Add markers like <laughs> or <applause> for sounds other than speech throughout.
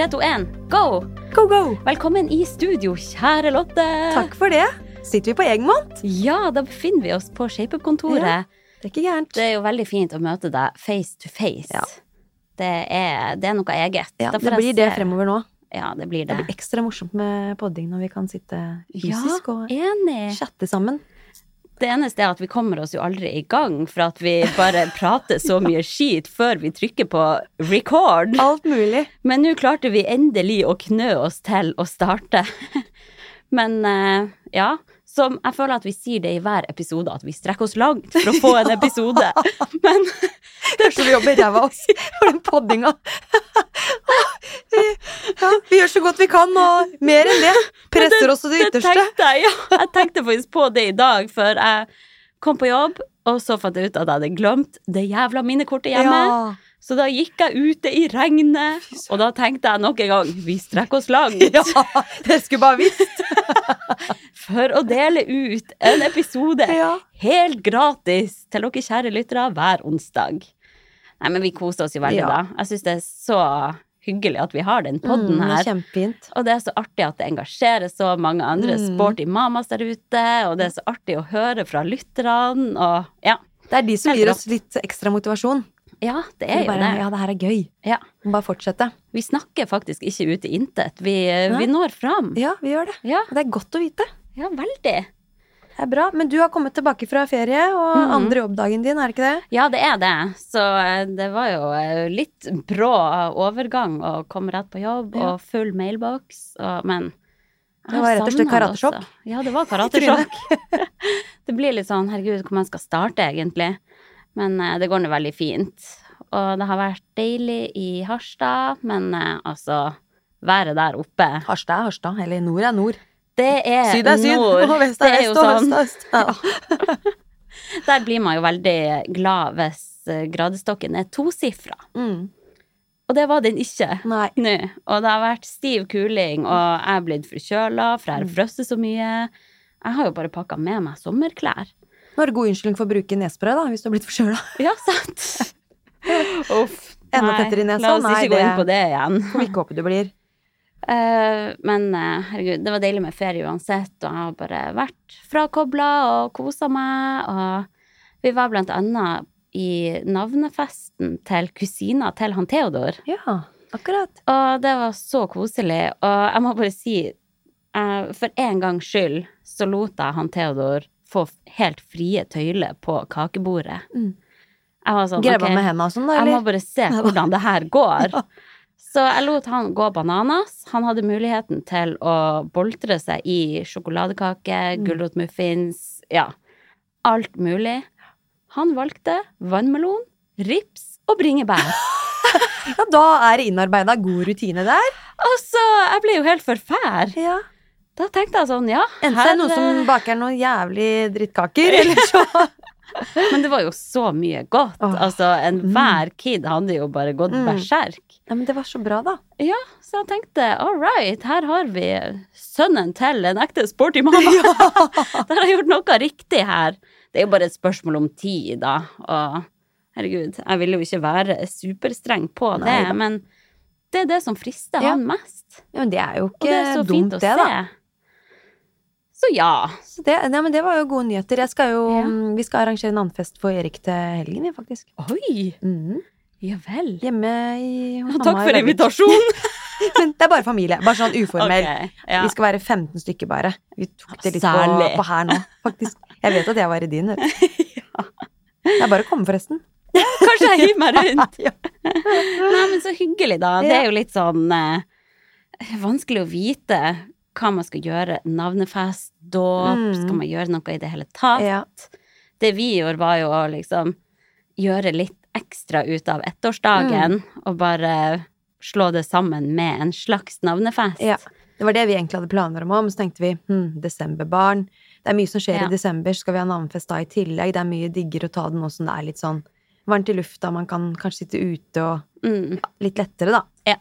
3, 2, 1, go! Go, go! Velkommen i studio, kjære Lotte. Takk for det. Sitter vi på Egmont? Ja, da befinner vi oss på ShapeUp-kontoret. Ja, det er ikke gærent. Det er jo veldig fint å møte deg face to face. Ja. Det, er, det, er, noe eget. Ja, det blir det fremover nå. Ja, det blir det. Det blir ekstra morsomt med podding når vi kan sitte fysisk ja, og chatte sammen. Det eneste er at vi kommer oss jo aldri i gang, for at vi bare <laughs> prater så mye skit før vi trykker på record. Alt mulig. Men nå klarte vi endelig å knø oss til å starte. <laughs> Men eh, ja, så jeg føler at vi sier det i hver episode, at vi strekker oss langt for å få en episode. <laughs> Men Det er så vi jobber ræva av oss for den poddinga. Ja, vi gjør så godt vi kan, og mer enn det. Presser oss til det det ytterste. tenkte jeg, ja. Jeg tenkte faktisk på det i dag, før jeg kom på jobb, og så fant jeg ut at jeg hadde glemt det jævla minnekortet hjemme. Ja. Så da gikk jeg ute i regnet, og da tenkte jeg nok en gang vi strekker oss langt. <laughs> ja, det skulle bare visst. <laughs> for å dele ut en episode Ja. helt gratis til dere kjære lyttere hver onsdag. Nei, men vi koser oss jo veldig Ja. da. Jeg syns det er så hyggelig at vi har den podden Mm, er her. kjempefint. Og det er så artig at det engasjerer så mange andre Mm. sporty mamas der ute, og det er så artig å høre fra lytterne, og ja. Det er de som gir oss litt ekstra motivasjon. Ja, det er jo det. Ja, det her er gøy. Ja. Bare fortsette. Vi snakker faktisk ikke ut i intet. Vi, vi når fram. Ja, vi gjør det. Ja, Og Det er godt å vite. ja, veldig. Det er bra. Men du har kommet tilbake fra ferie, og mm. andre jobbdagen din, er det ikke det? Ja, det er det. Så eh, det var jo eh, litt brå overgang å komme rett på jobb Ja. og full mailboks, og, men Det var rett og slett karatesjokk. Ja, det var <laughs> karatesjokk. <laughs> det blir litt sånn, herregud, hvor man skal starte egentlig. Men eh, det går nå veldig fint. Og det har vært deilig i Harstad, men eh, altså Været der oppe, Harstad er Harstad, eller nord er nord. det er Syd er syd, nord. og vest er vest, og sånn øst er øst. Ja. <laughs> Der blir man jo veldig glad hvis eh, gradestokken er tosifra. Mm. Og det var den ikke. Nå. Og det har vært stiv kuling, og jeg er blitt forkjøla, for jeg har Mm. frosset så mye. Jeg har jo bare pakka med meg sommerklær. Nå er det god unnskyldning for å bruke nesespray, da, hvis du har blitt forkjøla. <laughs> Ja, sant? <laughs> Uff. Enda tettere i nesa? La oss Nei, ikke gå inn på det igjen. <laughs> Får ikke håpe du blir. Uh, men uh, herregud, det var deilig med ferie uansett, og jeg har bare vært frakobla og kosa meg. Og vi var blant annet i navnefesten til kusina til han Theodor. Ja, akkurat. Og det var så koselig. Og jeg må bare si, uh, for en gangs skyld så lot jeg han Theodor få helt frie tøyler på kakebordet. Mm. Jeg var sånn, Grep ok, han med hendene og sånn, da, jeg må bare se <laughs> hvordan det her går. <laughs> Så jeg lot han gå bananas. Han hadde muligheten til å boltre seg i sjokoladekake, Mm. gulrotmuffins, ja, alt mulig. Han valgte vannmelon, rips og bringebær. <laughs> Ja, da er det innarbeida god rutine der. Og så, jeg ble jo helt forfær. Ja. Da tenkte jeg sånn, ja, Enten så er det noen som baker noen jævlig drittkaker, eller <laughs> så Men det var jo så mye godt. Åh. Altså, enhver kid hadde jo bare gått Mm. berserk. Ja, men det var så bra, da. Ja, så jeg tenkte all right, her har vi sønnen til en ekte sporty mamma. <laughs> <laughs> Der har jeg gjort noe riktig her. Det er jo bare et spørsmål om tid, da. Og herregud, jeg vil jo ikke være superstreng på det, Nei da. men det er det som frister Ja. han mest. Ja, men det er jo er ikke fint dumt, det, se. Så ja. Så det, ja, men det var jo gode nyheter. Skal jo, Ja. Vi skal arrangere en navnfest for Erik til helgen, faktisk. Oi, Mm. ja vel. Hjemme i hos Takk mamma i for invitasjonen. <laughs> <laughs> Men det er bare familie. Bare sånn uformell. Okay, ja. Vi skal være 15 stykker bare. Vi tok det litt på, på her nå, faktisk. Jeg vet at jeg var i din. vet. <laughs> Det er bare å komme, forresten. Kanskje jeg hiver meg rundt. Nei, men så hyggelig, da. Det er jo litt sånn eh, vanskelig å vite hva man skal gjøre. Navnefest, dåp, Mm. skal man gjøre noe i det hele tatt? Ja. Det vi gjorde, var jo å liksom gjøre litt ekstra ut av ettårsdagen, Mm. og bare slå det sammen med en slags navnefest. Ja. Det var det vi egentlig hadde planer om, så tenkte vi hm, desemberbarn. Det er mye som skjer Ja. i desember, skal vi ha navnefest da i tillegg? Det er mye diggere å ta det nå som det er litt sånn varmt i lufta, man kan kanskje sitte ute og Mm, ja, litt lettere, da. Ja.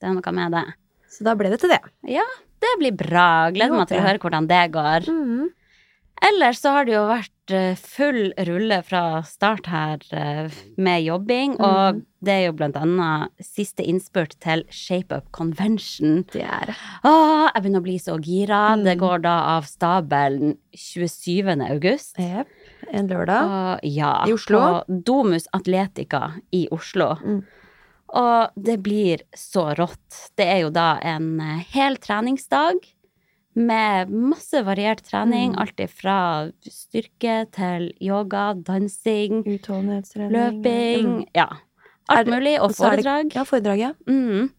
det er noe med det. Så da ble det til det. Ja, det blir bra. Gleder meg til å høre hvordan det går. Mm. Ellers så har det jo vært eh, full rulle fra start her eh, med jobbing, og det er jo blant annet siste innspurt til Shape Up Convention. Det er det. Åh, jeg begynner å bli så gira. Mm. Det går da av stabelen 27. august. Jep. En lørdag. Og ja, I Oslo? På Domus Atletica i Oslo. Mm. Og det blir så rått. Det er jo da en eh, hel treningsdag med masse variert trening. Mm. Alt fra styrke til yoga, dansing, løping. Ja. Alt det- mulig. Og er det- foredrag. Ja, foredrag, ja. Mm.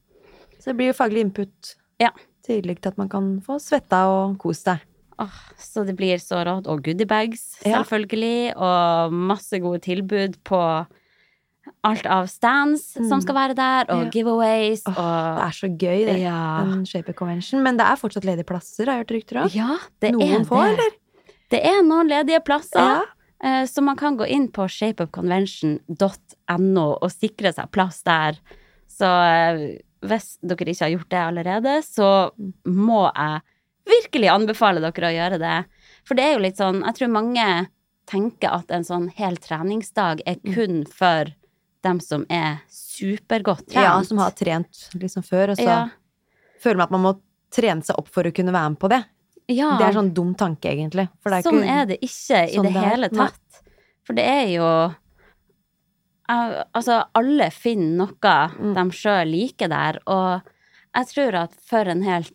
Så det blir jo faglig input. Ja. Tillegg til at man kan få svetta og kose seg. Oh, så det blir så rått. Og goodiebags, Ja. selvfølgelig. Og masse gode tilbud på alt av stands Mm. som skal være der, og Ja. giveaways oh, og det er så gøy, det. Ja. En Shaper Convention. Men det er fortsatt ledige plasser, har jeg hørt rykter om. Ja, det Noen er får, det. eller? Det er noen ledige plasser, Ja. eh, så man kan gå inn på shapeupconvention.no og sikre seg plass der. Så eh, hvis dere ikke har gjort det allerede, så må jeg virkelig anbefale dere å gjøre det. For det er jo litt sånn, jeg tror mange tenker at en sånn hel treningsdag er Mm. kun for dem som er supergodt trent. Ja, som har trent liksom før, og så Ja. føler man at man må trene seg opp for å kunne være med på det. Ja. Det er sånn dum tanke, egentlig. Er sånn ikke er det ikke i sånn det det hele tatt. For det er jo eh, Altså, alle finner noe Mm. de sjøl liker der, og jeg tror at for en helt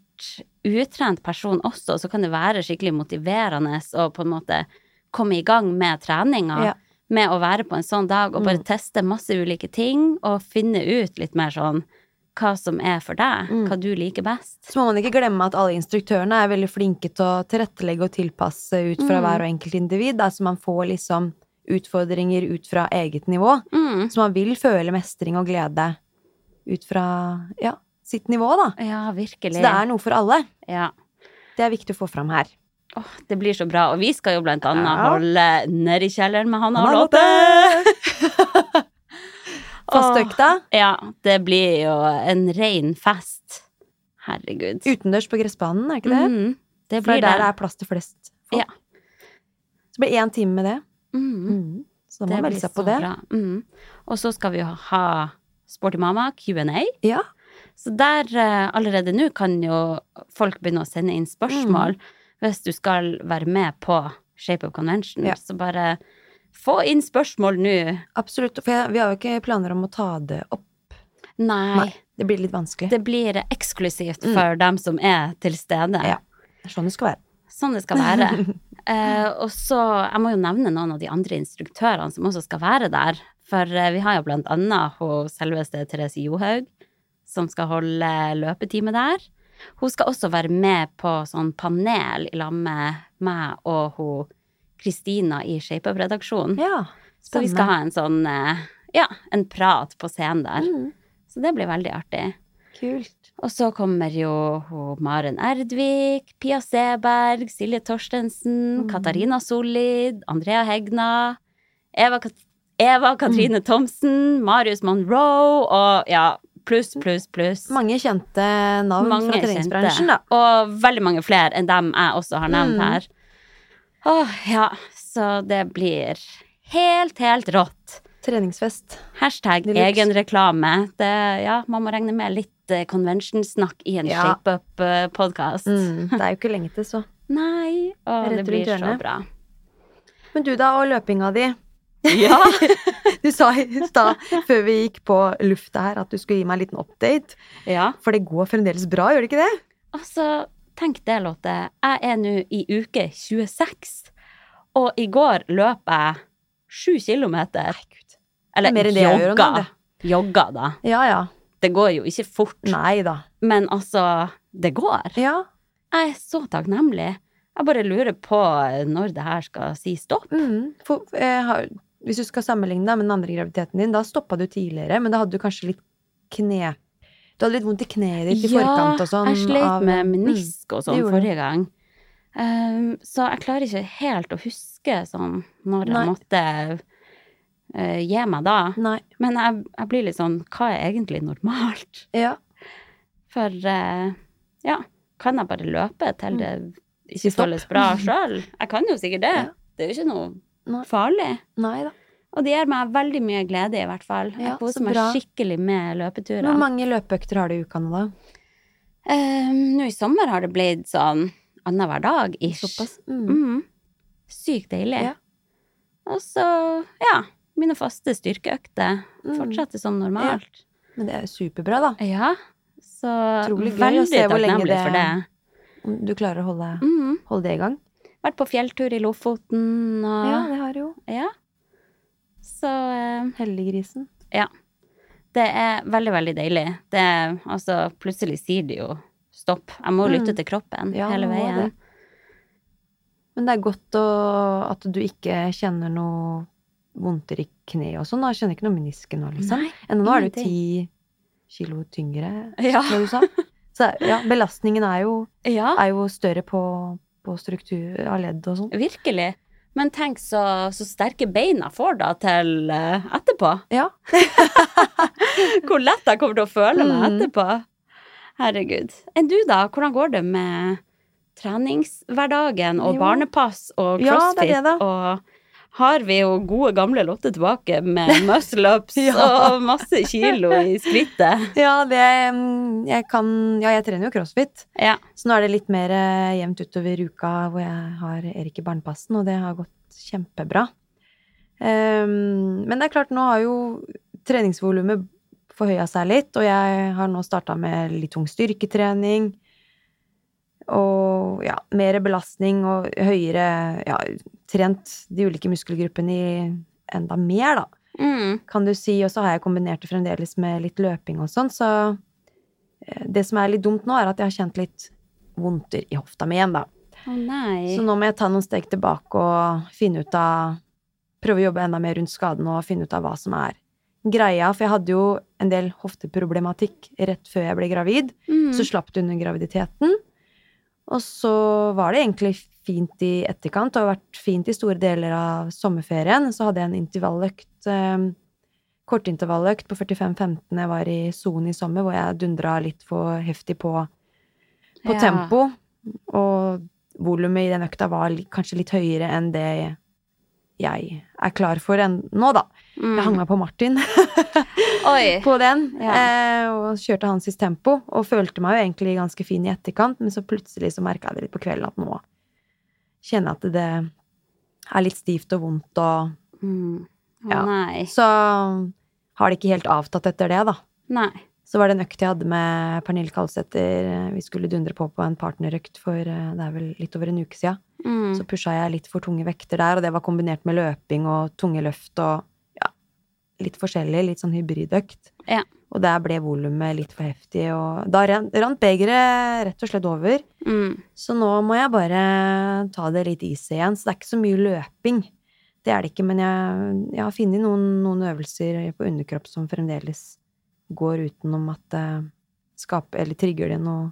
utrent person også, så kan det være skikkelig motiverende å på en måte komme i gang med treninga. Ja. Med å være på en sånn dag og bare Mm. teste masse ulike ting og finne ut litt mer sånn hva som er for deg, Mm. hva du liker best. Så må man ikke glemme at alle instruktørene er veldig flinke til å tilrettelegge og tilpasse ut fra Mm. hver og enkelt individ. Altså så man får liksom utfordringer ut fra eget nivå. Mm. Så man vil føle mestring og glede ut fra ja, sitt nivå, da. Ja, virkelig. Så det er noe for alle. ja. Det er viktig å få fram her. Åh, det blir så bra. Og vi skal jo blant annet Ja. holde Nedi kjelleren med Hanna og Lotte. <laughs> Fastøkta. Ja, det blir jo en rein fest. Herregud. Utendørs på gressbanen, er ikke det? Mm, det blir det er der det. det er plass til flest folk. Ja. Så det blir én time med det. Mm. Mm. Så da må det man melde seg på det. Mhm. Og så skal vi jo ha Sporty Mama, Q&A. Ja. Så der eh, allerede nå kan jo folk begynne å sende inn spørsmål hvis du skal være med på Shape of Convention. Ja. Så bare få inn spørsmål nå. Absolutt. For jeg, vi har jo ikke planer om å ta det opp. Nei, Nei. Det blir litt vanskelig. det blir eksklusivt Mm. for dem som er til stede. Ja. Sånn det skal være. Sånn det skal være. <laughs> eh, og så, jeg må jo nevne noen av de andre instruktørene som også skal være der. For eh, vi har jo blant annet hun selveste Therese Johaug, som skal holde løpetime der. Hun skal også være med på sånn panel i lag med meg og hun Kristina i ShapeUp-redaksjonen. Ja, så vi skal ha en sånn, eh, ja, en prat på scenen der. Mm. Så det blir veldig artig. Kult. Og så kommer jo hun Maren Erdvik, Pia Seberg, Silje Torstensen, Mm. Katarina Solid, Andrea Hegna, Eva, Eva Katrine Mm. Thomsen, Marius Monroe og ja, pluss, pluss, pluss. Mange kjente navn Mange fra treningsbransjen, da. Og veldig mange flere enn dem jeg også har nevnt Mm. her. Åh, ja, så det blir helt, helt rått. Treningsfest. Hashtag egenreklame. Det, ja, man må regne med litt eh, convention-snakk i en Ja. shape-up-podkast. Mm. Det er jo ikke lenge til, så. <laughs> Nei, å, det blir så bra. Men du da, og løpinga di. Ja. <laughs> Du sa i stad, før vi gikk på lufta her, at du skulle gi meg en liten update. ja. For det går fremdeles bra, gjør det ikke det? Altså, tenk det, Lotte. Jeg er nå i uke 26, og i går løp jeg sju kilometer. Nei, gud. Eller mer enn det jeg gjør om jogga. Jogga, da. Ja, ja. Det går jo ikke fort, Nei da. men altså, det går. Ja. Jeg er så takknemlig. Jeg bare lurer på når det her skal si stopp. Mm. For, eh, hvis du skal sammenligne deg med den andre graviditeten din, da stoppa du tidligere, men da hadde du kanskje litt kne... Du hadde litt vondt i kneet ditt i forkant og sånn. Ja, jeg sleit av- med Mm. menisk og sånn forrige gang. Um, så jeg klarer ikke helt å huske sånn når jeg måtte uh, gi meg da. Nei. Men jeg, jeg blir litt sånn Hva er egentlig normalt? Ja. For uh, ja, kan jeg bare løpe til det ikke føles bra <laughs> sjøl? Jeg kan jo sikkert det. Ja. Det er jo ikke noe Nei. farlig. Nei da. Og det gjør meg veldig mye glede, i hvert fall. Ja, jeg koser meg skikkelig med løpeturer. Hvor mange løpeøkter har du i ukene da? Ehm, nå i sommer har det blitt sånn annenhver dag ish. Såpass? Mm. Mm. Sykt deilig. Ja. Og så, ja, mine faste styrkeøkter Mm. fortsetter som normalt. Men det er jo superbra, da. Ja. Så Trolig veldig se hvor lenge takknemlig det- for det. Om du klarer å holde, Mm. holde det i gang. Vært på fjelltur i Lofoten og Ja, det har jeg jo. ja. Så eh, Heldiggrisen. det er veldig, veldig deilig. Det er, altså, plutselig sier de jo stopp. Jeg må Mm. lytte til kroppen Ja, hele veien. det. Men det er godt å, at du ikke kjenner noe vondter i kneet og sånn. Jeg Kjenner ikke noe menisken nå, liksom. Nei, Ennå nå er du ti kilo tyngre, Ja. som du sa. Så ja, belastningen er jo, <laughs> Ja. er jo større på, på struktur av ledd og sånn. Virkelig. Men tenk så, så sterke beina får da til eh, etterpå. Ja. <laughs> Hvor lett jeg kommer til å føle meg Mm. etterpå. Herregud. Enn du, da? Hvordan går det med treningshverdagen og Jo. barnepass og Ja, crossfit? det er det da. Og har vi jo gode gamle Lotte tilbake med <laughs> muscle-ups Ja. og masse kilo i skrittet? <laughs> Ja, det mm, Jeg kan Ja, jeg trener jo crossfit. Ja. Så nå er det litt mer eh, jevnt utover uka hvor jeg har Erik i barnepassen, og det har gått kjempebra. Um, men det er klart, nå har jo treningsvolumet forhøya seg litt, og jeg har nå starta med litt tung styrketrening. Og ja, mer belastning og høyere Ja, trent de ulike muskelgruppene i enda mer, da Mm. kan du si, og så har jeg kombinert det fremdeles med litt løping og sånn, så eh, det som er litt dumt nå, er at jeg har kjent litt vondter i hofta mi igjen, da. Oh. Så nå må jeg ta noen steg tilbake og finne ut av Prøve å jobbe enda mer rundt skaden og finne ut av hva som er greia. For jeg hadde jo en del hofteproblematikk rett før jeg ble gravid. Mm. Så slapp det under graviditeten. Og så var det egentlig fint i etterkant, og har vært fint i store deler av sommerferien. Så hadde jeg en intervalløkt, eh, kortintervalløkt på 45-15 jeg var i sonen i sommer, hvor jeg dundra litt for heftig på, på Ja. tempo. Og volumet i den økta var kanskje litt høyere enn det jeg er klar for enn nå, da. Mm. Jeg hang meg på Martin. <laughs> på den, Ja. eh, og kjørte hans tempo, og følte meg jo egentlig ganske fin i etterkant, men så plutselig så merka jeg det litt på kvelden at nå kjenner jeg at det er litt stivt og vondt, og Mm. Ja. nei. så har det ikke helt avtatt etter det, da. Nei. Så var det en økt jeg hadde med Pernille Kalsæter, vi skulle dundre på på en partnerøkt for eh, det er vel litt over en uke siden. Mm. Så pusha jeg litt for tunge vekter der, og det var kombinert med løping og tunge løft og litt forskjellig, litt sånn hybridøkt. Ja. Og der ble volumet litt for heftig, og da rant begeret rett og slett over. Mm. Så nå må jeg bare ta det litt is igjen, så det er ikke så mye løping. Det er det ikke, men jeg, jeg har funnet noen, noen øvelser på underkropp som fremdeles går utenom at det skaper, eller trigger det noe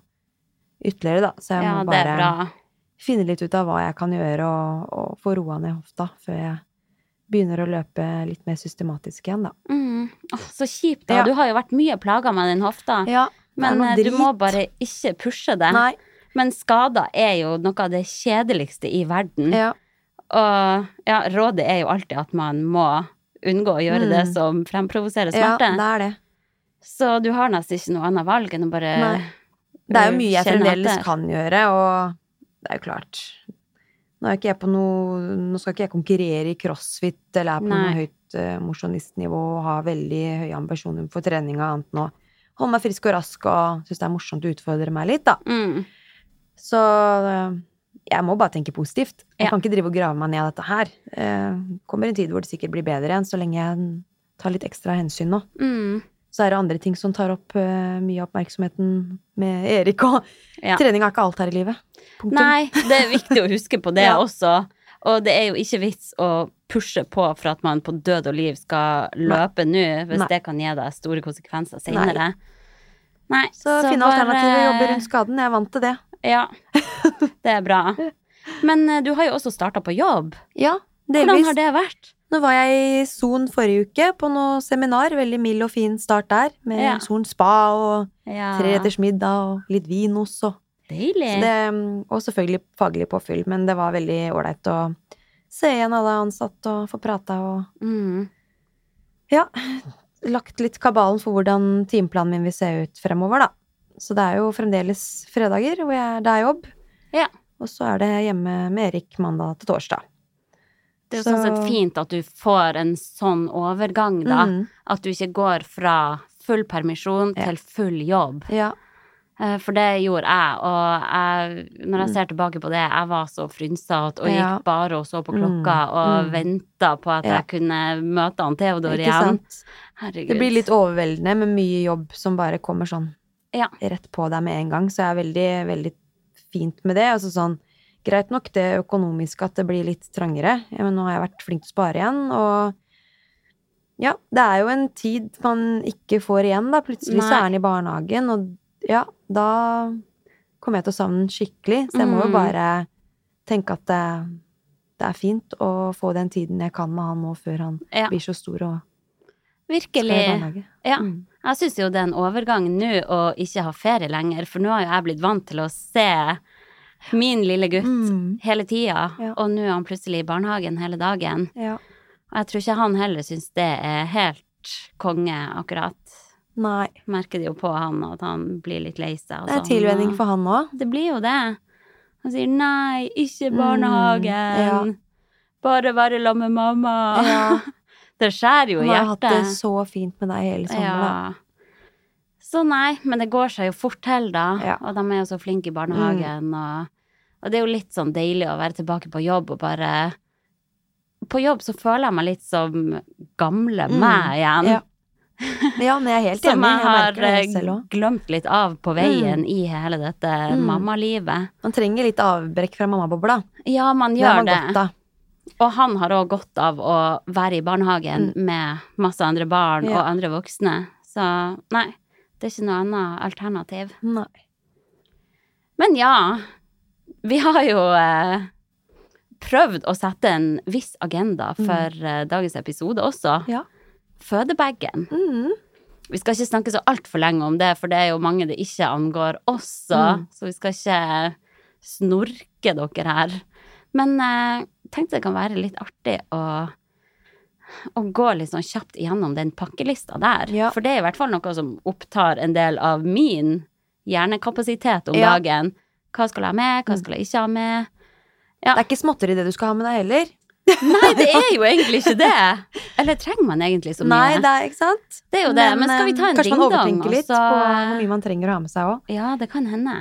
ytterligere, da. Så jeg Ja, må bare finne litt ut av hva jeg kan gjøre, og, og få roa ned hofta før jeg begynner å løpe litt mer systematisk igjen, da. Mm. Oh, så kjipt, da. Ja. Du har jo vært mye plaga med den hofta. Ja, Men eh, du må bare ikke pushe det. Nei. Men skader er jo noe av det kjedeligste i verden. Ja. Og ja, rådet er jo alltid at man må unngå å gjøre det Mm. som fremprovoserer ja, det er det. Så du har nesten ikke noe annet valg enn å bare Nei. Det er jo mye jeg fremdeles kan gjøre, og det er jo klart Nå, noe, nå skal ikke jeg konkurrere i crossfit eller er på Nei. noe høyt uh, mosjonistnivå og har veldig høye ambisjoner for treninga annet nå. Holde meg frisk og rask og syns det er morsomt å utfordre meg litt, da. Mm. Så uh, jeg må bare tenke positivt. Jeg Ja. kan ikke drive og grave meg ned i dette her. Uh, kommer en tid hvor det sikkert blir bedre igjen, så lenge jeg tar litt ekstra hensyn nå. Mm. Så er det andre ting som tar opp uh, mye av oppmerksomheten med Erik, og Ja. trening er ikke alt her i livet. Punktum. Nei, det er viktig å huske på <laughs> det Ja. også. Og det er jo ikke vits å pushe på for at man på død og liv skal løpe nå, hvis Nei. det kan gi deg store konsekvenser senere. Nei. Så, finne bare- og jobber rundt skaden. Jeg er vant til det. <laughs> Ja, det er bra. Men eh, du har jo også starta på jobb. Ja, Hvordan har det vært? Nå var jeg i Son forrige uke på noe seminar. Veldig mild og fin start der. Med Ja. Son spa og Ja, treretters middag og litt vinos og Deilig. Så det, Og selvfølgelig faglig påfyll, men det var veldig ålreit å se igjen alle ansatte og få prata og Mm. Ja. <laughs> Lagt litt kabalen for hvordan timeplanen min vil se ut fremover, da. Så det er jo fremdeles fredager hvor jeg, det er jobb. Ja. Og så er det hjemme med Erik mandag til torsdag. Det er jo sånn sett fint at du får en sånn overgang, da. Mm, At du ikke går fra full permisjon Ja. til full jobb. ja. Eh, For det gjorde jeg, og jeg, når jeg Mm. ser tilbake på det, jeg var så frynsete og gikk bare og så på Mm, klokka og mm. venta på at jeg kunne møte han Theodor igjen. Herregud. Det blir litt overveldende med mye jobb som bare kommer sånn Ja. rett på deg med en gang, så jeg er veldig, veldig fint med det. Altså sånn, greit nok det økonomiske at det blir litt trangere, men nå har jeg vært flink til å spare igjen, og ja, det er jo en tid man ikke får igjen, da. Plutselig så er han i barnehagen, og ja, da kommer jeg til å savne den skikkelig, så jeg må jo Mm. bare tenke at det, det er fint å få den tiden jeg kan med han nå, før han Ja. blir så stor og Virkelig. Ja. Mm. Jeg syns jo det er en overgang nå å ikke ha ferie lenger, for nå har jo jeg blitt vant til å se min lille gutt Mm. hele tida, Ja. og nå er han plutselig i barnehagen hele dagen. Ja. Og jeg tror ikke han heller syns det er helt konge, akkurat. Nei. Merker det jo på han at han blir litt lei seg. Det er sånn, tilvenning for han òg. Det blir jo det. Han sier nei, ikke Mm, barnehagen. Bare være sammen med mamma. Ja. <laughs> Det skjærer jo hjertet. Han i har hatt det så fint med deg hele sommeren. Ja. Så nei, men det går seg jo fort til, da. Ja. Og de er jo så flinke i barnehagen. Og, og det er jo litt sånn deilig å være tilbake på jobb og bare På jobb så føler jeg meg litt som gamle Mm, meg igjen. Ja. Ja, men jeg er helt <laughs> Som enig. jeg Jeg har det eh, glemt litt av på veien i hele dette Mm. mammalivet. Man trenger litt avbrekk fra mammabobla. Ja, man Det gjør man det. Og han har òg godt av å være i barnehagen med masse andre barn Mm. Ja. og andre voksne. Så nei, det er ikke noe annet alternativ. Nei. Men ja, vi har jo eh, prøvd å sette en viss agenda for eh, dagens episode også. Mm. Ja. Fødebagen. Mm. Vi skal ikke snakke så altfor lenge om det, for det er jo mange det ikke angår også. Mm. Så vi skal ikke snorke dere her. Men eh, tenkte det kan være litt artig å, å gå litt sånn kjapt igjennom den pakkelista der. Ja. For det er i hvert fall noe som opptar en del av min hjernekapasitet om Ja. dagen. Hva skal jeg ha med, hva skal jeg ikke ha med? Det er ikke småtteri det du skal ha med deg heller. Nei, det er jo <laughs> egentlig ikke det! Eller trenger man egentlig så mye? Nei, det er ikke sant? Det er jo det, men skal vi eh, ta en Kanskje man overtenker litt så- på hvor mye man trenger å ha med seg òg. Ja, det kan hende.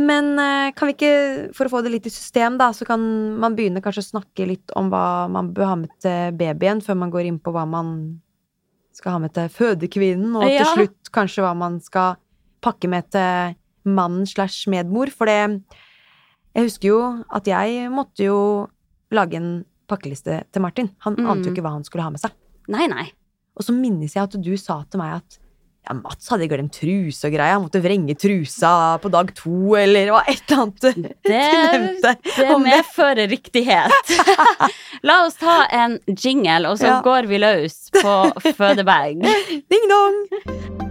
Men eh, kan vi ikke, for å få det litt i system, da, så kan man begynne kanskje å snakke litt om hva man bør ha med til babyen, før man går inn på hva man skal ha med til fødekvinnen, og Ja. til slutt kanskje hva man skal pakke med til mannen slash medmor. For det Jeg husker jo at jeg måtte jo lage en pakkeliste til Martin. Han Mm. ante jo ikke hva han skulle ha med seg. Nei, nei. Og så minnes jeg at du sa til meg at ja, Mats hadde glemt truse og greier. Han måtte vrenge trusa på dag to, eller hva et eller annet <laughs> du Det, nevnte. det medfører riktighet. <laughs> La oss ta en jingle, og så Ja. går vi løs på fødebag. <laughs> Ding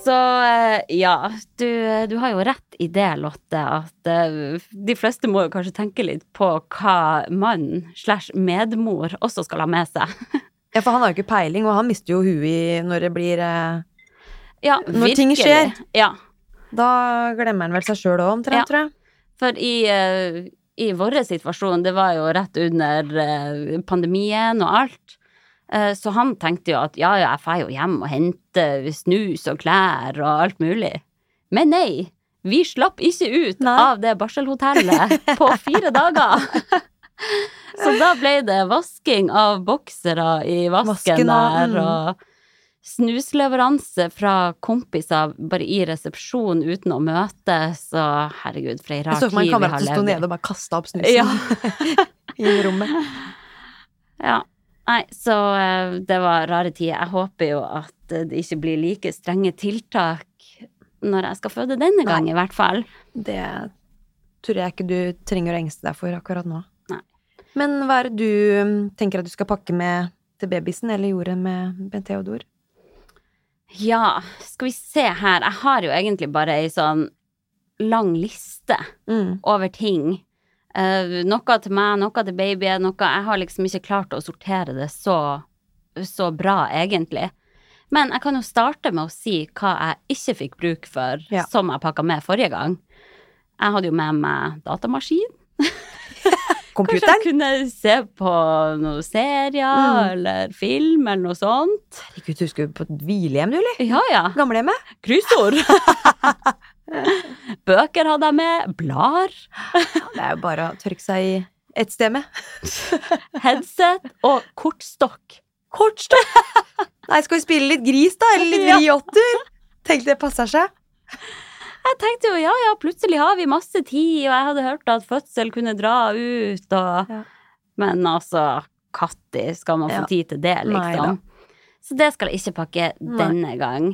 Så eh, ja, du, du har jo rett i det, Lotte, at eh, de fleste må jo kanskje tenke litt på hva mann slash medmor også skal ha med seg. <laughs> Ja, for han har jo ikke peiling, og han mister jo huet når det blir eh, Ja, Når ting virkelig. skjer. Ja. Da glemmer han vel seg sjøl òg, omtrent, Ja. tror jeg. For i, eh, i vår situasjon, det var jo rett under eh, pandemien og alt, eh, så han tenkte jo at ja, ja, jeg får jo hjem og hente snus og klær og alt mulig. Men nei, Vi slapp ikke ut Nei. av det barselhotellet på <laughs> fire dager. Så da ble det vasking av boksere i vasken der, mm. og snusleveranse fra kompiser bare i resepsjon uten å møtes, og herregud, for ei rar Jeg så tid for meg en vi kamerat har som sto nede og bare kasta opp snusen Ja. <laughs> i rommet. Ja. Nei, så eh, det var rare tider. Jeg håper jo at eh, det ikke blir like strenge tiltak når jeg skal føde denne gang, Nei. i hvert fall. Det tror jeg ikke du trenger å engste deg for akkurat nå. Nei. Men hva er det du um, tenker at du skal pakke med til babysen, eller gjorde med, Bent Theodor? Ja, skal vi se her. Jeg har jo egentlig bare ei sånn lang liste Mm. over ting. Eh, noe til meg, noe til babyen, noe Jeg har liksom ikke klart å sortere det så, så bra, egentlig. Men jeg kan jo starte med å si hva jeg ikke fikk bruk for, Ja. som jeg pakka med forrige gang. Jeg hadde jo med meg datamaskin. <laughs> Kanskje jeg kunne se på noen serier Mm. eller film eller noe sånt. Herregud, du skulle på hvilehjem, du, eller? Ja ja. Gamlehjemmet? Kryssord. <laughs> <laughs> Bøker hadde jeg med. Blader. Det er jo bare å tørke seg i ett sted med. <laughs> Headset og kortstokk. Kortstokk! Nei, skal vi spille litt gris, da? Eller litt <laughs> Ja. vriotter? Tenkte det passer seg. Jeg tenkte jo ja, ja, plutselig har vi masse tid, og jeg hadde hørt at fødsel kunne dra ut, og Ja. Men altså, katti, skal man få Ja. tid til det, Nei liksom? Så det skal jeg ikke pakke Nei. denne gang.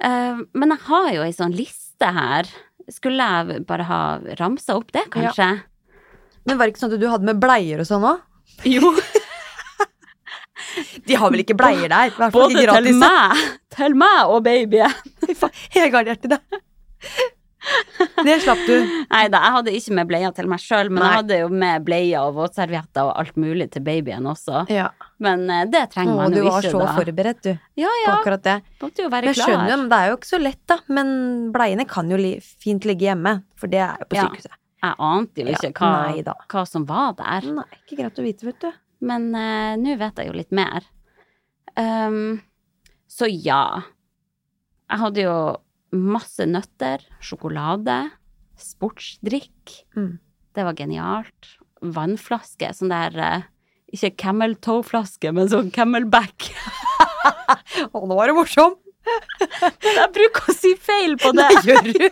Uh, men jeg har jo ei sånn liste her. Skulle jeg bare ha ramsa opp det, kanskje? Men var det ikke sånn at du hadde med bleier og sånn òg? Jo. <laughs> De har vel ikke bleier der? Både til meg, til meg og babyen. I det. Slapp du. Nei da, jeg hadde ikke med bleier til meg sjøl, men Nei. jeg hadde jo med bleier og våtservietter og alt mulig til babyen også. Ja. Men eh, det trenger man du var så da. forberedt, du, Ja på akkurat det. måtte jo Men være jeg skjønner jo, det er jo ikke så lett, da. Men bleiene kan jo li fint ligge hjemme, for det er jo på Ja. sykehuset. Jeg ante jo Ja, ikke hva, nei hva som var der. Nei, ikke greit å vite, vet du. Men uh, nå vet jeg jo litt mer. Um, så ja. Jeg hadde jo masse nøtter, sjokolade, sportsdrikk. Mm. Det var genialt. Vannflaske, sånn der eh, Ikke camel toe-flaske, men sånn camelback. <laughs> Å, nå var det morsom! <laughs> Jeg bruker å si feil på det. Nei, gjør du!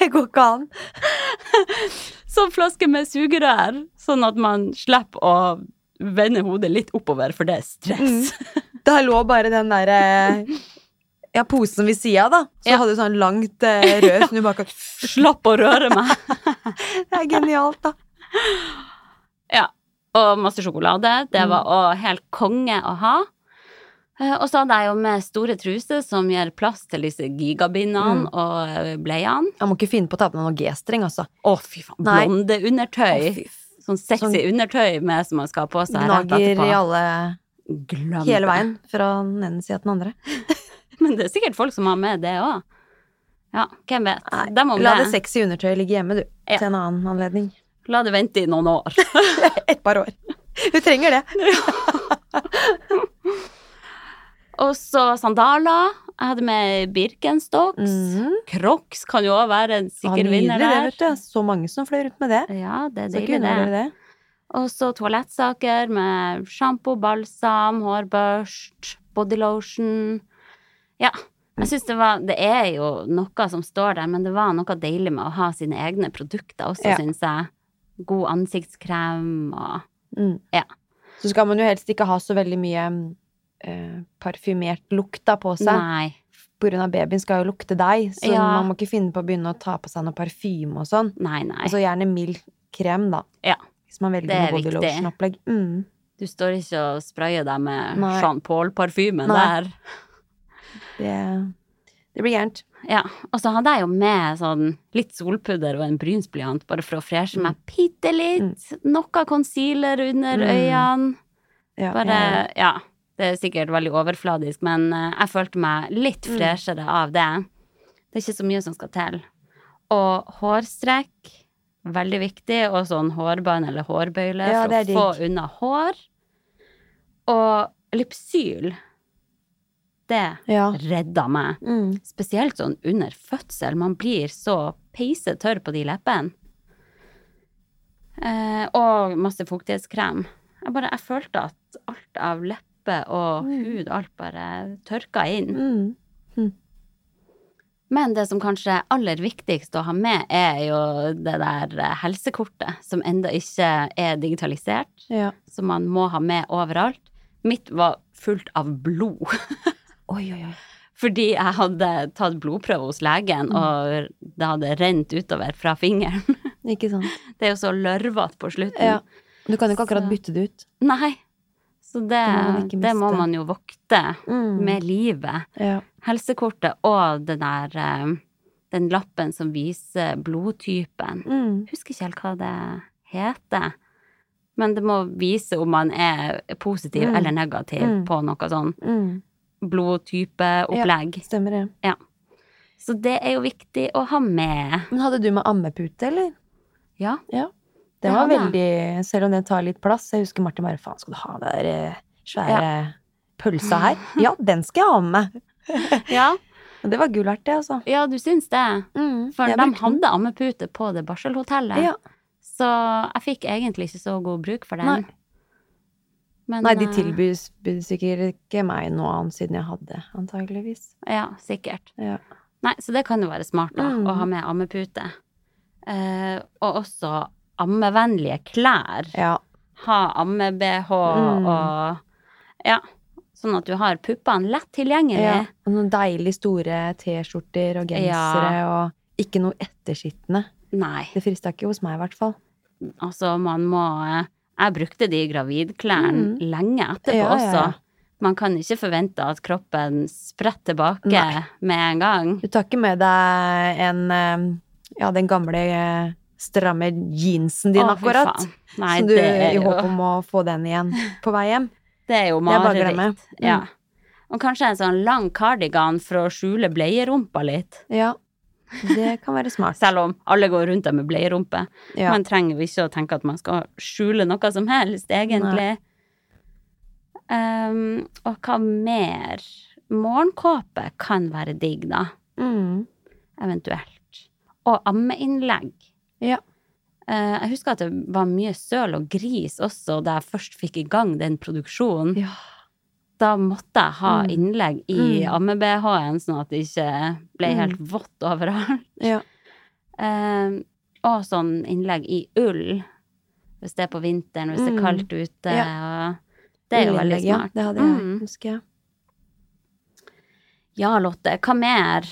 Jeg går ikke an. Sånn flaske med sugerør, sånn at man slipper å vende hodet litt oppover, for det er stress. <laughs> Der lå bare den derre ja, posen ved sida, da. Så Ja. hadde du sånn langt eh, rød som du bare kan <laughs> Slapp å røre meg. <laughs> Det er genialt, da. Ja, og masse sjokolade. Det Mm. var også helt konge å ha. Eh, Og så hadde jeg jo med store truser som gir plass til disse gigabindene Mm. og eh, bleiene. Jeg må ikke finne på å ta på meg noe G-streng, altså. Å, fy faen. Blonde undertøy. Å, Sånn sexy undertøy med som man skal ha på seg Gnager i alle Glem Hele veien. Fra den ene sida til den andre. <laughs> <laughs> Men det er sikkert folk som har med det òg. Ja, hvem vet. Nei, Dem La det det. sexy undertøyet ligge hjemme, du. Ja. Til en annen anledning. La det vente i noen år. <laughs> Et par år. Du trenger det. <laughs> Og så sandaler. Jeg hadde med Birkenstocks. Mhm. Crocs kan jo òg være en sikker vinner det, der. vet du. Så mange som fløy rundt med det. Ja, det er Så deilig, det. det. Og så toalettsaker med sjampo, balsam, hårbørst, bodylotion. Ja. Jeg synes det var Det er jo noe som står der, men det var noe deilig med å ha sine egne produkter også, Ja. syns jeg. God ansiktskrem og Mm. Ja. Så skal man jo helst ikke ha så veldig mye eh, parfymert lukt da på seg. Nei. På grunn av babyen skal jo lukte deg, så Ja. man må ikke finne på å begynne å ta på seg noe parfyme og sånn. Nei, nei. Og så gjerne mild krem, da. Ja. Hvis man velger er noe body lotion-opplegg. Mm. Du står ikke og sprayer deg med Jean Paul-parfymen der. Det, det blir gærent. Ja, og så hadde jeg jo med sånn litt solpudder og en brynsblyant, bare for å freshe meg bitte litt. Noe concealer under Mm. øynene. Ja, Bare, ja. Det er sikkert veldig overfladisk, men eh, jeg følte meg litt Mm. av det. Det er ikke så mye som skal til. Og hårstrekk, veldig viktig, og sånn hårbånd eller hårbøyle Ja, for å få unna hår. Og Lypsyl. Det Ja. redda meg. Mm. Spesielt sånn under fødsel. Man blir så peise tørr på de leppene. Eh, og masse fuktighetskrem. Jeg bare, jeg følte at alt av leppe og hud, alt bare tørka inn. Mm. Men det som kanskje er aller viktigst å ha med, er jo det der eh, helsekortet, som enda ikke er digitalisert, Ja. som man må ha med overalt. Mitt var fullt av blod. <laughs> Oi, oi, oi. Fordi jeg hadde tatt blodprøve hos legen, og det hadde rent utover fra fingeren. <laughs> Ikke sant. Det er jo så lørvete på slutten. Ja. Du kan jo ikke akkurat bytte det ut. Nei. Så det, Det må man det må man jo vokte Mm. med livet. Ja. Helsekortet og den der eh, Den lappen som viser blodtypen. Mm. Husker ikke helt hva det heter. Men det må vise om man er positiv Mm. eller negativ Mm. på noe sånn Mm. Ja, Stemmer det. Så det er jo viktig å ha med. Men hadde du med ammepute, eller? Ja. ja. Det var ja, veldig Selv om den tar litt plass. Jeg husker Martin bare Faen, skal du ha den der eh, svære pølsa her? Ja, den skal jeg ha med. <laughs> Ja, Og det var gull verdt, det, altså. ja du syns det? Mm. For de hadde ammepute på det barselhotellet. Ja. Så jeg fikk egentlig ikke så god bruk for den. Nei. Men, Nei, de eh, tilbyr sikkert ikke meg noe annet siden jeg hadde, antageligvis. Ja, sikkert. Ja. Nei, så det kan jo være smart da, Mm. å ha med ammepute. Eh, og også ammevennlige klær. Ja. Ha amme-BH Mm. og Ja. Sånn at du har puppene lett tilgjengelig. ja. Og noen deilig store T-skjorter og gensere og ikke noe ettersittende. Nei, Det frista ikke hos meg, i hvert fall. altså man må eh, Jeg brukte de gravidklærne Mm. lenge etterpå Ja, ja, også. Man kan ikke forvente at kroppen spretter tilbake Nei. med en gang. Du tar ikke med deg en Ja, den gamle eh, stramme jeansen din, Å, akkurat. Nei, som du, I håp om å få den igjen på vei hjem. <laughs> det er jo er mareritt. Mm. Ja. Og kanskje en sånn lang kardigan for å skjule bleierumpa litt. Ja. Det kan være smart. Selv om alle går rundt der med bleierumpe. Ja. Man trenger jo ikke å tenke at man skal skjule noe som helst, egentlig. Um, og hva mer? Morgenkåpe kan være digg, da. Mm. Eventuelt. Og ammeinnlegg. Ja. Uh, jeg husker at det var mye søl og gris også da jeg først fikk i gang den produksjonen. ja. Da måtte jeg ha Mm. innlegg i Mm. amme-BH-en, sånn at det ikke ble Mm. helt vått overalt. Ja. Eh, og sånn innlegg i ull, hvis det er på vinteren, hvis det er Mm. kaldt ute. Ja. Det er jo veldig smart. ja. Det hadde jeg, Mm. husker jeg. Ja, Lotte, hva mer?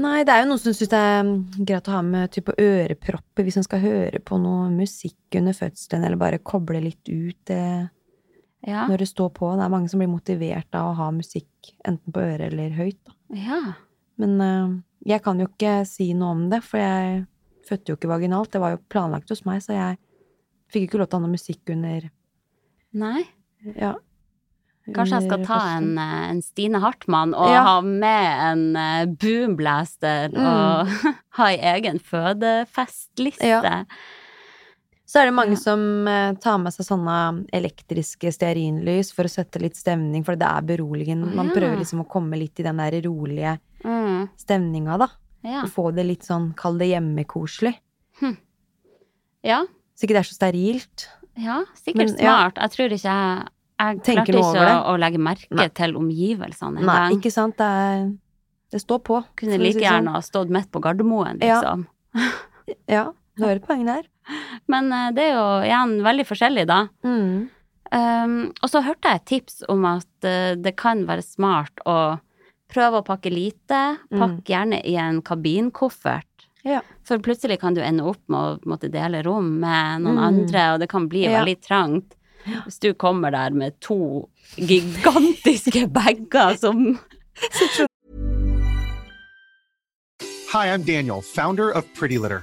Nei, det er jo noen som syns det er greit å ha med type ørepropper hvis man skal høre på noe musikk under fødselen, eller bare koble litt ut det Ja. når det står på. Det er mange som blir motivert av å ha musikk enten på øret eller høyt. Ja. Men uh, jeg kan jo ikke si noe om det, for jeg fødte jo ikke vaginalt. Det var jo planlagt hos meg, så jeg fikk ikke lov til å ha noe musikk under Nei. ja, Kanskje jeg skal ta en, eh, en Stine Hartmann og Ja. ha med en eh, boomblaster Mm. og <laughs> ha ei egen fødefestliste. Ja. Så er det mange Ja. som eh, tar med seg sånne elektriske stearinlys for å sette litt stemning, for det er beroligende. Man ja. prøver liksom å komme litt i den der rolige Mm. stemninga, da. Ja. Og få det litt sånn, kall det hjemmekoselig. ja. Så ikke det er så sterilt. Ja, sikkert Men, ja. smart. Jeg tror ikke jeg Jeg klarte ikke å, å legge merke Nei. til omgivelsene Nei, gang. ikke sant? Det, er, det står på. Kunne like si sånn. gjerne ha stått midt på Gardermoen, Ja. liksom. <laughs> Ja, du hører poenget der. Men eh, det er jo igjen veldig forskjellig, da. Mm. Um, og så hørte jeg et tips om at eh, det kan være smart å prøve å pakke lite. Pakk gjerne i en kabinkoffert. Mm. Ja. For plutselig kan du ende opp med å måtte dele rom med noen Mm. andre, og det kan bli Ja. veldig trangt. Hvis du kommer der med to gigantiske <laughs> bager som Hi, I'm Daniel, founder of Pretty Litter.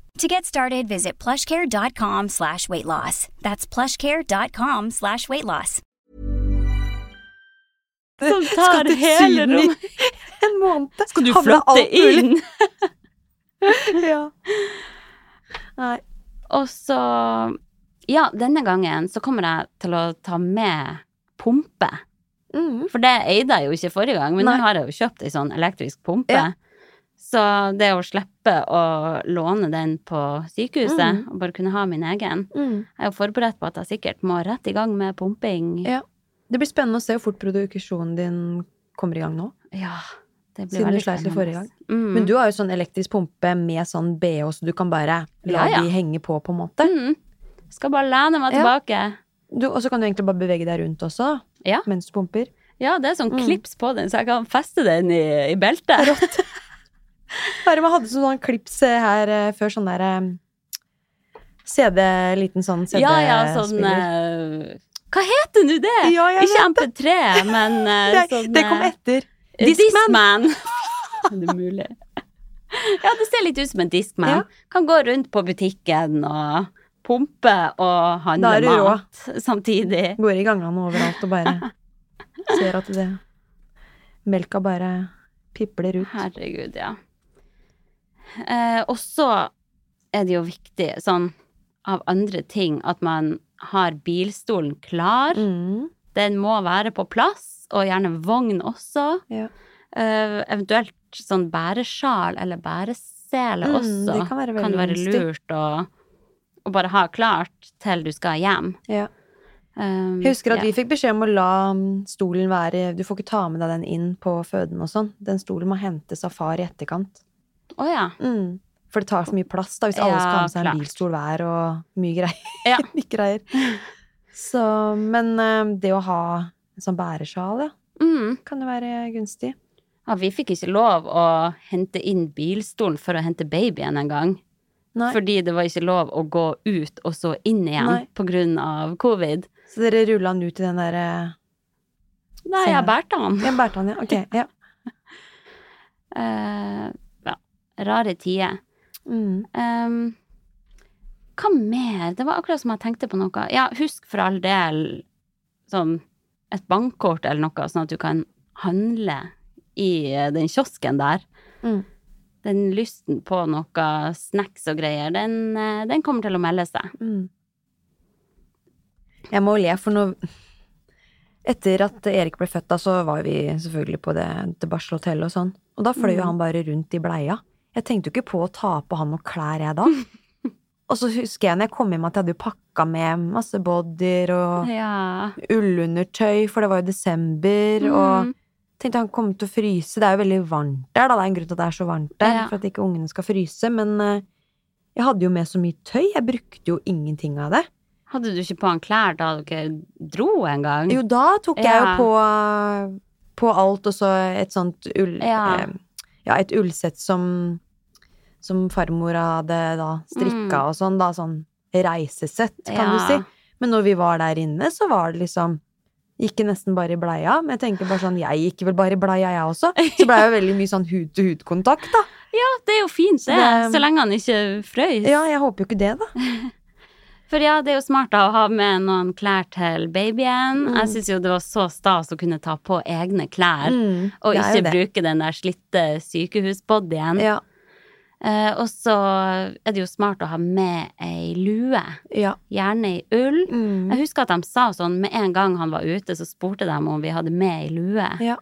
To get started, visit plushcare.com slash weight loss. That's plushcare.com slash weight loss. Som tar hele rommet. En måned. Skal du flytte inn? <laughs> Ja. Nei. Og så Ja, denne gangen så kommer jeg til å ta med pumpe. Mm. For det eide jeg jo ikke forrige gang, men Nei. nå har jeg jo kjøpt ei sånn elektrisk pumpe. Ja. Så det å slippe å låne den på sykehuset, Mm. og bare kunne ha min egen Mm. Jeg er jo forberedt på at jeg sikkert må rett i gang med pumping. Ja. Det blir spennende å se hvor fort produksjonen din kommer i gang nå. Ja, det blir Siden du sleit litt forrige gang. Mm. Men du har jo sånn elektrisk pumpe med sånn BH, så du kan bare la Ja, ja. de henge på, på en måte. mm. Skal bare lene meg Ja. tilbake. Du, og så kan du egentlig bare bevege deg rundt også, Ja. mens du pumper. Ja, det er sånn Mm. klips på den, så jeg kan feste den i, i beltet. Bare <laughs> man hadde sånn klips eh, her eh, før, sånn der eh, CD, liten sånn CD-spiller. Ja, ja, sånn Hva heter nå det? Ja, Ikke MP3, men <laughs> det, sånn det kom etter. Discman. <laughs> er det mulig? Ja, det ser litt ut som en Discman. Ja. Kan gå rundt på butikken og pumpe og handle mat samtidig. Går i gangene overalt og bare ser at det Melka bare pipler ut. Herregud, ja. Eh, og så er det jo viktig, sånn av andre ting, at man har bilstolen klar. Mm. Den må være på plass, og gjerne vogn også. Ja. Eh, eventuelt sånn bæresjal eller bæresele Mm, også. det kan være kan være lurt å, å bare ha klart til du skal hjem. Ja. Um, Jeg husker at ja. vi fikk beskjed om å la mm, stolen være Du får ikke ta med deg den inn på føden og sånn. Den stolen må hentes av far i etterkant. Å ja. Mm. For det tar for mye plass da, hvis alle skal ha med seg en bilstol hver og mye greier. <laughs> Ja. Mye greier. Så, men eh, det å ha en sånn bæresjal, ja, Mm. kan jo være gunstig. ja. Vi fikk ikke lov å hente inn bilstolen for å hente babyen en gang. Nei. Fordi det var ikke lov å gå ut og så inn igjen Nei. på grunn av covid. Så dere rulla han ut i den derre Nei, jeg bærte han. Jeg bærte han, ja. Ok, ja. uh, <laughs> ja. Rare tider. Mm. Um, hva mer? Det var akkurat som jeg tenkte på noe. Ja, husk for all del sånn et bankkort eller noe, sånn at du kan handle i eh, den kiosken der. Mm. Den lysten på noe snacks og greier, den, eh, den kommer til å melde seg. Mm. Jeg må le, for nå Etter at Erik ble født, da, så var vi selvfølgelig på det, det barselhotellet og sånn. Og da fløy jo Mm. han bare rundt i bleia. Jeg tenkte jo ikke på å ta på han noen klær, jeg da. <laughs> og så husker jeg når jeg kom hjem at jeg hadde jo pakka med masse bodyer og Ja. ullundertøy, for det var jo desember, og Mm. tenkte han kom til å fryse. Det er jo veldig varmt der, da. Det er en grunn til at det er så varmt der, Ja. for at ikke ungene skal fryse. Men eh, jeg hadde jo med så mye tøy. Jeg brukte jo ingenting av det. Hadde du ikke på han klær da dere dro en gang? Jo, da tok jeg jo på, på alt, og så et sånt ull... Ja. Eh, ja, et ullsett som, som farmor hadde da strikka Mm. og sånn, da. Sånn reisesett, kan Ja. du si. Men når vi var der inne, så var det liksom Gikk nesten bare i bleia. Men jeg tenker bare sånn, jeg gikk vel bare i bleia, jeg også. Så blei jo veldig mye sånn hud-til-hud-kontakt, da. <laughs> Ja, det er jo fint det, Det- så lenge han ikke frøys. Ja, jeg håper jo ikke det, da. <laughs> For ja, det er jo smart da å ha med noen klær til babyen. Mm. Jeg syns jo det var så stas å kunne ta på egne klær, Mm, og ikke bruke den der slitte sykehusbodyen. Ja, Eh, og så er det jo smart å ha med ei lue, ja. gjerne i ull. Mm. Jeg husker at de sa sånn med en gang han var ute, så spurte de om vi hadde med ei lue. Ja.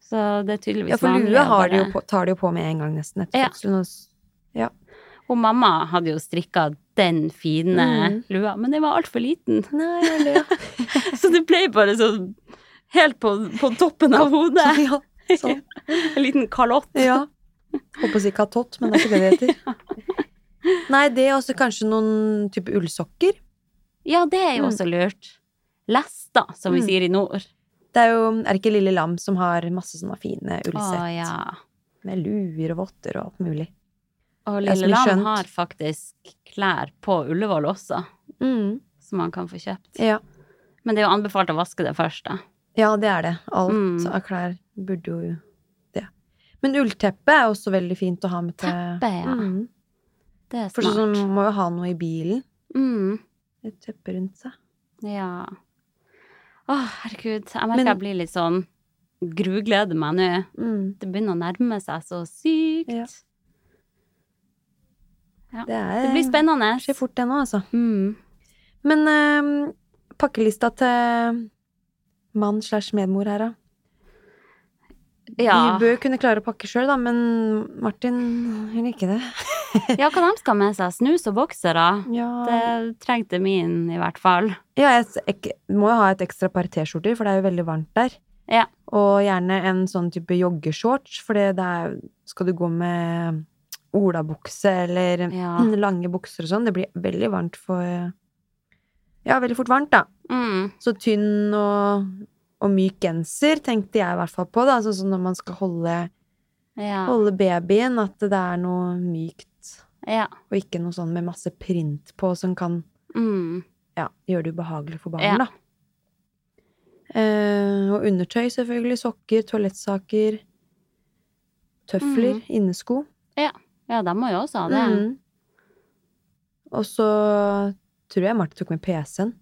Så det er tydeligvis ja, for lue har de jo på, tar de jo på med en gang nesten etter Ja. Og mamma hadde jo strikka den fine Mm. lua, men den var altfor liten. Nei, ja. <laughs> Så det ble bare sånn helt på, på toppen av hodet. <laughs> Ja, sånn. <laughs> En liten kalott. Ja. Håper å si katott, men det er ikke det det heter. Nei, det er også kanskje noen type ullsokker. Ja, det er jo Mm. også lurt. Lesta, som vi Mm. sier i nord. Det er jo, er det ikke Lille Lam som har masse sånne fine Å ullsett? ja. Med luer og votter og alt mulig. Og Det Lille mye Lam har faktisk klær på Ullevål også, Mm. som man kan få kjøpt. Ja. Men det er jo anbefalt å vaske det først, da. ja, det er det. Alt Mm. av klær burde jo det. Men ullteppe er også veldig fint å ha med til Teppe, ja. Mm. Det er For sånn smart. må jo ha noe i bilen. Mm. Et teppe rundt seg. Ja. Å, herregud. Jeg merker Men- jeg blir litt sånn Grugleder meg nå. Mm. Det begynner å nærme seg så sykt. Ja. Det, er, Det blir spennende. Det skjer fort, det nå, altså. Mm. Men eh, pakkelista til mann slash medmor her, da. Ja. Vi bør kunne klare å pakke sjøl, da, men Martin vil ikke det. <laughs> ja, hva de skal med seg? Snus og boksere? Ja, Det trengte min, i hvert fall. ja jeg må jo ha et ekstra par T-skjorter, for det er jo veldig varmt der. Ja. Og gjerne en sånn type joggeshorts, for det er Skal du gå med olabukse eller Ja. lange bukser og sånn, det blir veldig varmt for Ja, veldig fort varmt, da. Mm. Så tynn og, og myk genser tenkte jeg i hvert fall på, da. Sånn som når man skal holde, Ja. holde babyen, at det er noe mykt. ja. Og ikke noe sånn med masse print på som kan Mm. ja, gjøre det ubehagelig for barn, Ja. da. Eh, og undertøy, selvfølgelig. Sokker, toalettsaker. Tøfler, Mm. innesko. ja, de må jo også ha det. Mm. Og så tror jeg Marte tok med PC-en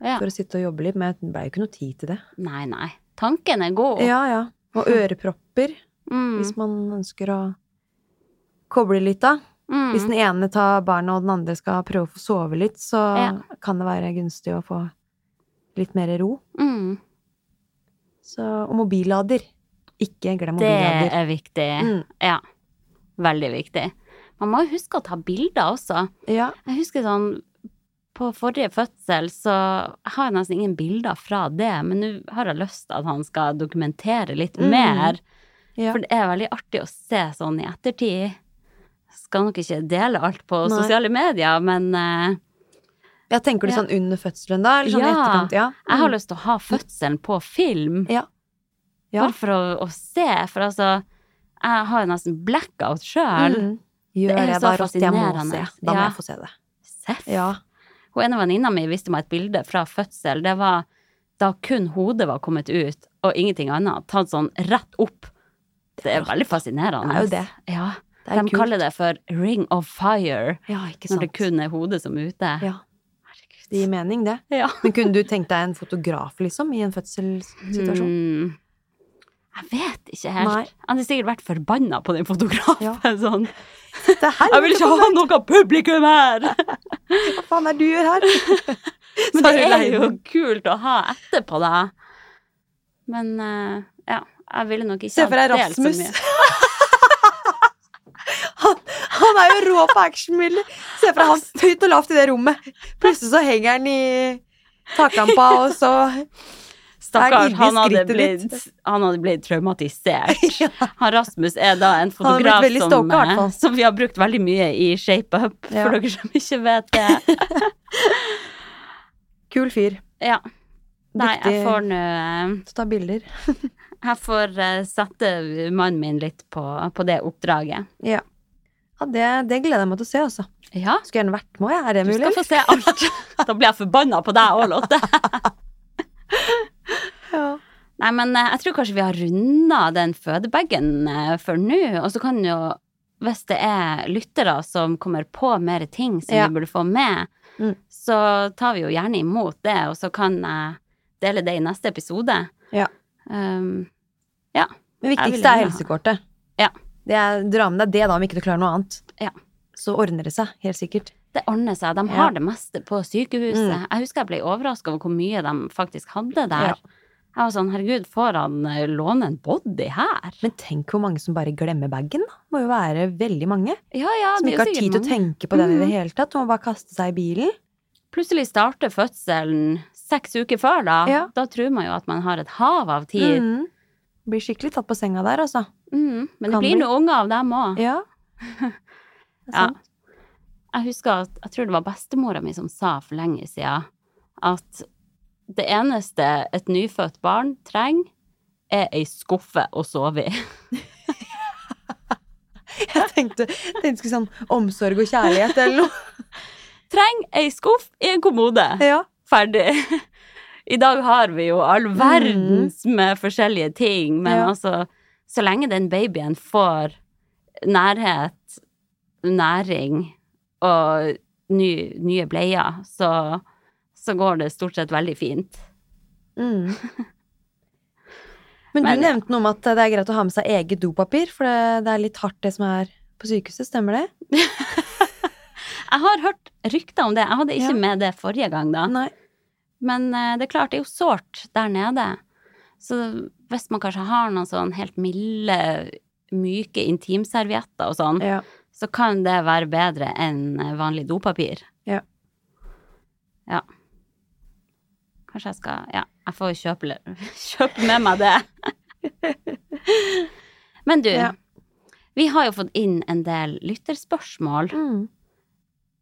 Ja. for å sitte og jobbe litt, men det ble jo ikke noe tid til det. Nei, nei. Tanken er god. Ja, ja. Og <laughs> ørepropper, Mm. hvis man ønsker å koble litt av. Mm. Hvis den ene tar barna, og den andre skal prøve å få sove litt, så Ja. kan det være gunstig å få litt mer ro. Mm. Så, og mobillader. Ikke glem Det er viktig. Mm. Ja. Veldig viktig. Man må jo huske å ta bilder også. Ja. Jeg husker sånn På forrige fødsel så har jeg nesten ingen bilder fra det, men nå har jeg lyst til at han skal dokumentere litt Mm. mer. ja. For det er veldig artig å se sånn i ettertid. Skal nok ikke dele alt på Nei. sosiale medier, men uh, ja, tenker du Ja. sånn under fødselen, da? Eller sånn i Ja. etterkant? Ja. jeg har Mm. lyst til å ha fødselen på film. Ja. Ja. Bare for å, å se, for altså Jeg har jo nesten blackout sjøl. Mm. Gjør Det det, da, Rost. Jeg må fascinerende. se. Da må Ja. jeg få se det. Seff. Ja. Hun ene venninna mi viste meg et bilde fra fødsel. Det var da kun hodet var kommet ut, og ingenting annet. Tatt sånn rett opp. Det er veldig fascinerende. Det er jo det. Ja. Det er De kult. kaller det for ring of fire, Ja, når det kun er hodet som er ute. Ja. Det gir mening, det. Ja. Men kunne du tenkt deg en fotograf, liksom, i en fødselssituasjon? Hmm. Jeg vet ikke helt. Nei. Han har sikkert vært forbanna på den fotografen. Ja. <laughs> Sånn. Det <laughs> Jeg vil ikke ha noe publikum her! <laughs> Hva faen er du gjør her? Men det er jo kult å ha etterpå, da. Men eh, ja, jeg ville nok ikke Se for deg ha delt så Rasmus. mye. Han, han er jo rå på actionbilder. Se for deg han høyt og lavt i det rommet. Plutselig så henger han i taklampa, og så Stakkars, han hadde blitt, han hadde blitt traumatisert. <laughs> Han Rasmus er da en fotograf som, eh, som vi har brukt veldig mye i Shape Up, Ja. for dere som ikke vet det. <laughs> Kul fyr. Ja. Nei, Dyktig jeg får nå eh, ta bilder. <laughs> Jeg får uh, sette mannen min litt på, på det oppdraget. Ja. Ja, det, det gleder jeg meg til å se, altså. Ja, Skulle gjerne vært med, jeg. Er det mulig? du skal få se alt. Da blir jeg forbanna på deg òg, Lotte. Ja. Nei, men eh, jeg tror kanskje vi har runda den fødebagen eh, for nå. Og så kan jo, hvis det er lyttere som kommer på mer ting som Ja. vi burde få med, Mm. så tar vi jo gjerne imot det, og så kan jeg dele det i neste episode. Ja. Um, ja. Det viktigste er helsekortet. Ja. Det er, dra med deg det, da, om ikke du klarer noe annet. Ja. Så ordner det seg, helt sikkert. det ordner seg. De Ja. har det meste på sykehuset. Mm. Jeg husker jeg ble overraska over hvor mye de faktisk hadde der. Ja. Jeg var sånn, herregud, får han eh, låne en body her? Men tenk hvor mange som bare glemmer bagen, da. Må jo være veldig mange. Ja, ja, Som ikke har tid til å tenke på den i det Mm. hele tatt. Må bare kaste seg i bilen. Plutselig starter fødselen seks uker før, da, Ja. da tror man jo at man har et hav av tid. Mm. Blir skikkelig tatt på senga der, altså. Mm. Men det Kan blir bli. noe unger av dem òg. Ja. <laughs> Ja. Jeg husker at jeg tror det var bestemora mi som sa for lenge siden at det eneste et nyfødt barn trenger, er ei skuffe å sove i. <laughs> Jeg tenkte, tenkte sånn omsorg og kjærlighet eller noe. Treng ei skuff i en kommode. Ja. Ferdig. I dag har vi jo all verdens med forskjellige ting, men Ja. altså Så lenge den babyen får nærhet, næring og ny, nye bleier, så, så går det stort sett veldig fint. Mm. <laughs> Men du Men, nevnte noe om at det er greit å ha med seg eget dopapir, for det, det er litt hardt det som er på sykehuset, stemmer det? <laughs> Jeg har hørt rykter om det. Jeg hadde ikke Ja. med det forrige gang, da. Nei. Men eh, det er klart, det er jo sårt der nede. Så hvis man kanskje har noen sånn helt milde, myke intimservietter og sånn, Ja. så kan det være bedre enn vanlig dopapir. Ja. Ja. Kanskje jeg skal Ja, jeg får kjøpe, <laughs> kjøpe med meg det. <laughs> Men du, Ja. vi har jo fått inn en del lytterspørsmål. Mm.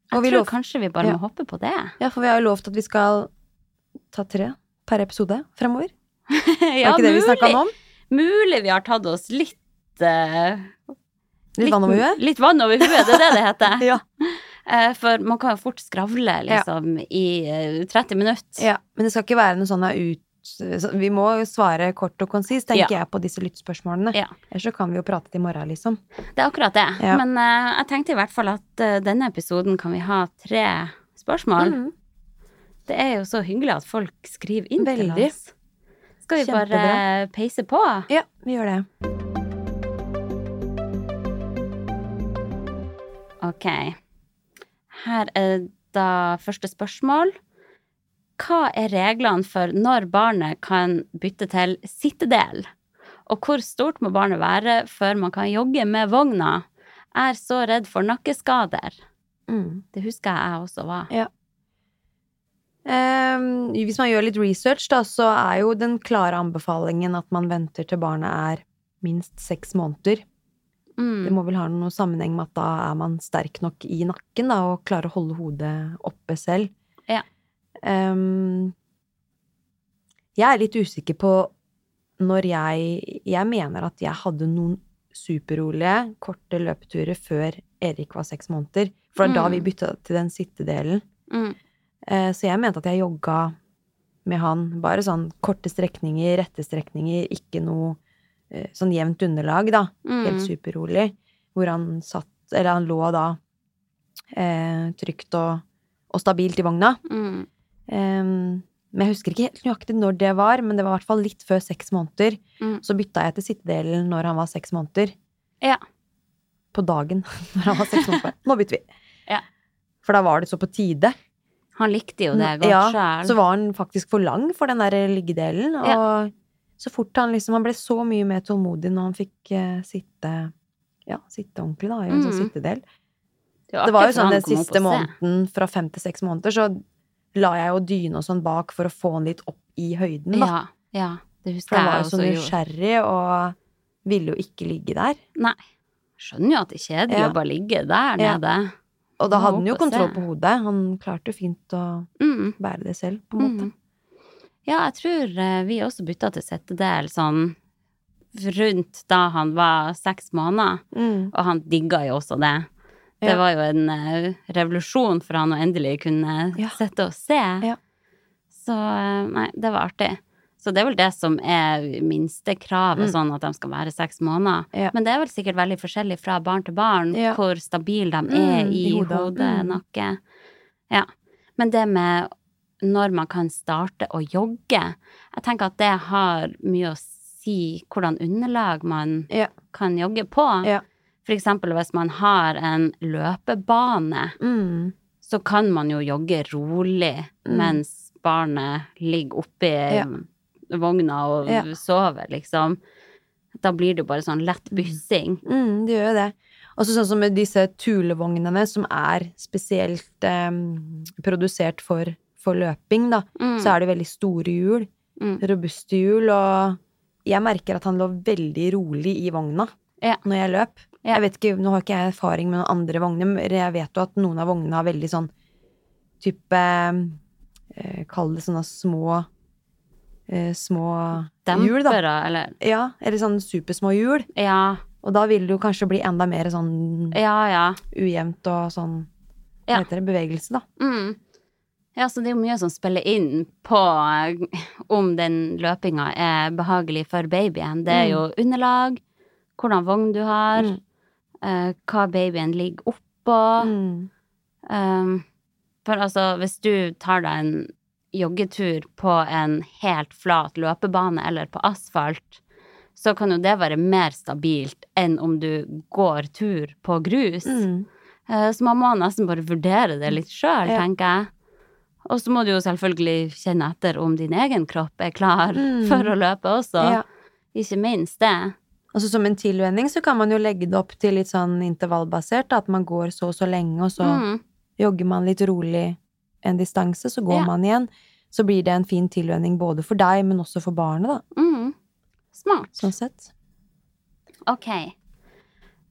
Jeg tror lov- kanskje vi bare Ja. må hoppe på det. ja, for vi har jo lovt at vi skal ta tre per episode fremover. <laughs> ja, Var ikke det vi snakka om? Mulig vi har tatt oss litt eh, Litt vann over huet? Litt vann over huet, det er det det heter. Ja. Eh, For man kan jo fort skravle, liksom, i eh, 30 minutter. ja. Men det skal ikke være noe sånn ut Vi må svare kort og konsist, tenker jeg, på disse lyttspørsmålene. Ja. Ellers så kan vi jo prate til i morgen, liksom. Det er akkurat det. Ja. Men uh, jeg tenkte i hvert fall at uh, denne episoden kan vi ha tre spørsmål. Mhm. Det er jo så hyggelig at folk skriver inn til oss. Skal vi bare uh, peise på? Ja, vi gjør det. Ok. Her er da første spørsmål. Hva er reglene for når barnet kan bytte til sittedel? Og hvor stort må barnet være før man kan jogge med vogna? Er så redd for nakkeskader. Mm. Det husker jeg også var. Ehm, hvis man gjør litt research, da, så er jo den klare anbefalingen at man venter til barnet er minst seks måneder. Det Mm. må vel ha noe sammenheng med at da er man sterk nok i nakken da, og klarer å holde hodet oppe selv. Ja. Um, jeg er litt usikker på når jeg Jeg mener at jeg hadde noen superrolige, korte løpeturer før Erik var seks måneder. For det da Mm. vi bytta til den sittedelen. Mm. Uh, Så jeg mente at jeg jogga med han bare sånn korte strekninger, rette strekninger, ikke noe sånn jevnt underlag, da. Helt Mm. superrolig. Hvor han satt Eller han lå da eh, trygt og, og stabilt i vogna. Mm. Em, men jeg husker ikke helt nøyaktig når det var, men det var i hvert fall litt før seks måneder. Mm. Så bytta jeg til sittedelen når han var seks måneder. Ja. På dagen <laughs> når han var seks måneder. Nå bytter vi. Ja. For da var det så på tide. Han likte jo det godt ja, sjøl. så var han faktisk for lang for den der liggedelen. Og så fort han liksom Han ble så mye mer tålmodig når han fikk uh, sitte Ja, sitte ordentlig, da, i en sånn Mm. sittedel. Det, Det var jo sånn den siste måneden, fra fem til seks måneder, så la jeg jo dyne og sånn bak for å få han litt opp i høyden, da. Ja, ja, det husker For han var jo så nysgjerrig og ville jo ikke ligge der. Nei. Skjønner jo at det er kjedelig Ja. å bare ligge der nede. Og da hadde han jo kontroll på hodet. Han klarte jo fint å Mm. bære det selv, på en måte. Mm. Ja, jeg tror eh, vi også bytta til settedel sånn rundt da han var seks måneder, Mm. og han digga jo også det. Det Ja. var jo en uh, revolusjon for han å endelig kunne Ja. sitte og se. Ja. Så eh, nei, det var artig. Så det er vel det som er minstekravet, Mm. sånn at de skal være seks måneder. Ja. Men det er vel sikkert veldig forskjellig fra barn til barn hvor stabile de er Mm, i, i hodet. hode, Mm. nakke. Ja. Men det med når man kan starte å jogge, jeg tenker at det har mye å si hvordan underlag man Ja. kan jogge på. Ja. For eksempel hvis man har en løpebane, Mm. så kan man jo jogge rolig Mm. mens barnet ligger oppi Ja. vogna og Ja. sover, liksom. Da blir det jo bare sånn lett byssing. Mm, det gjør jo det. Og så sånn som med disse tulevognene som er spesielt eh, produsert for, for løping, da, Mm. så er det veldig store hjul. Mm. Robuste hjul, og jeg merker at han lå veldig rolig i vogna Ja. når jeg løp. Ja. Jeg vet ikke, Nå har ikke jeg erfaring med noen andre vogner, men jeg vet jo at noen av vognene har veldig sånn type eh, Kall det sånne små eh, Små hjul, da. Dempere, eller Ja, eller sånn supersmå hjul. Ja, Og da vil det jo kanskje bli enda mer sånn ja, ja. ujevnt og sånn. Hva heter det? Bevegelse, da. Mm. Ja, så det er jo mye som spiller inn på eh, om den løpinga er behagelig for babyen. Det er jo underlag, hvordan vogn du har, Mm. eh, hva babyen ligger oppå. Mm. Um, for altså, hvis du tar deg en joggetur på en helt flat løpebane eller på asfalt, så kan jo det være mer stabilt enn om du går tur på grus. Mm. Eh, Så man må nesten bare vurdere det litt sjøl, Ja. tenker jeg. Og så må du jo selvfølgelig kjenne etter om din egen kropp er klar Mm. <laughs> for å løpe også. Ja. Ikke minst det. Altså Som en tilvenning så kan man jo legge det opp til litt sånn intervallbasert. At man går så og så lenge, og så Mm. jogger man litt rolig en distanse, så går Ja. man igjen. Så blir det en fin tilvenning både for deg, men også for barnet, da. Mm. Smart. Sånn sett. Ok.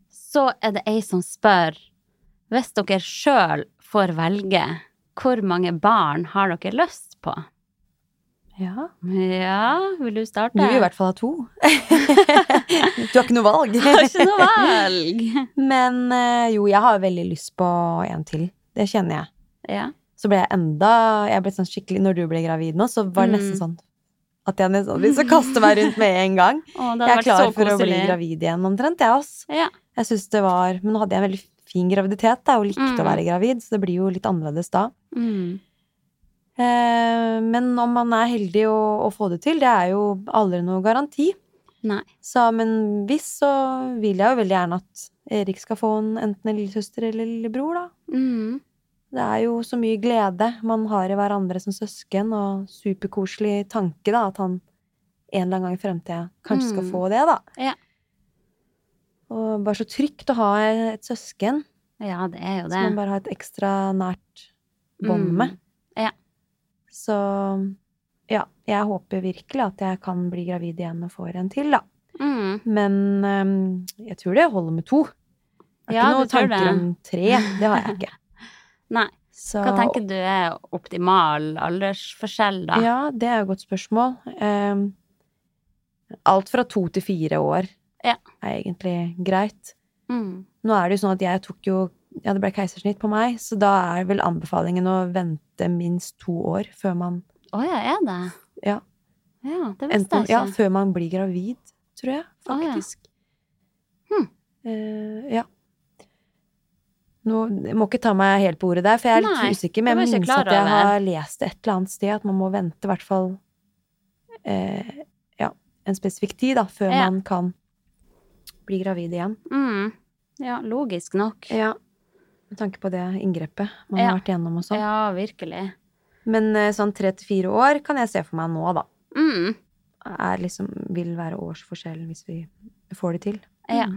Så er det ei som spør Hvis dere sjøl får velge, hvor mange barn har dere lyst på? Ja. Ja, vil du starte? Du vil i hvert fall ha to. <laughs> du har ikke noe valg. Har ikke noe valg. Men eh, jo, jeg har veldig lyst på en til. Det kjenner jeg. Ja. Så ble jeg enda Jeg ble sånn skikkelig Når du ble gravid nå, så var det Mm. nesten sånn at jeg nesten hadde lyst til å kaste meg rundt med en gang. Å, Jeg er klar for å bli gravid igjen omtrent, jeg, også. Ja. Jeg synes det var Men nå hadde jeg en veldig fin graviditet, da, og likte Mm. å være gravid, så det blir jo litt annerledes da. Mm. Eh, men om man er heldig å, å få det til, det er jo aldri noe garanti. Nei. Så, men hvis, så vil jeg jo veldig gjerne at Erik skal få en, enten en lillesøster eller lillebror, da. Mm. Det er jo så mye glede man har i hverandre som søsken, og superkoselig tanke, da, at han en eller annen gang i fremtida kanskje skal Mm. få det, da. Ja. Og bare så trygt å ha et søsken ja, det er jo det. Så man bare har et ekstra nært bånd Mm. Ja. Så ja, jeg håper virkelig at jeg kan bli gravid igjen og får en til, da. Mm. Men um, jeg tror det holder med to. Jeg har Ja, ikke noen tanker det. om tre. Det har jeg ikke. <laughs> Nei. Så, Hva tenker du er optimal aldersforskjell, da? Ja, det er et godt spørsmål. Um, alt fra to til fire år Ja. er egentlig greit. Mm. Nå er det jo sånn at jeg tok jo Ja, det ble keisersnitt på meg, så da er vel anbefalingen å vente minst to år før man Å ja, er det? Ja. Ja, det visste Enten, jeg ja, før man blir gravid, tror jeg, Å, ja. faktisk. Hm. Uh, ja. Nå, jeg må ikke ta meg helt på ordet der, for jeg er litt Nei, usikker, men jeg jeg minnes at jeg over. har lest det et eller annet sted, at man må vente i hvert fall eh, ja, en spesifikk tid da, før Ja. man kan bli gravid igjen. Mm. Ja, logisk nok. Ja. Med tanke på det inngrepet man Ja. har vært igjennom og sånn. Ja, virkelig. Men eh, sånn tre til fire år kan jeg se for meg nå, da. Mm. Er liksom, vil være årsforskjell hvis vi får det til. Ja.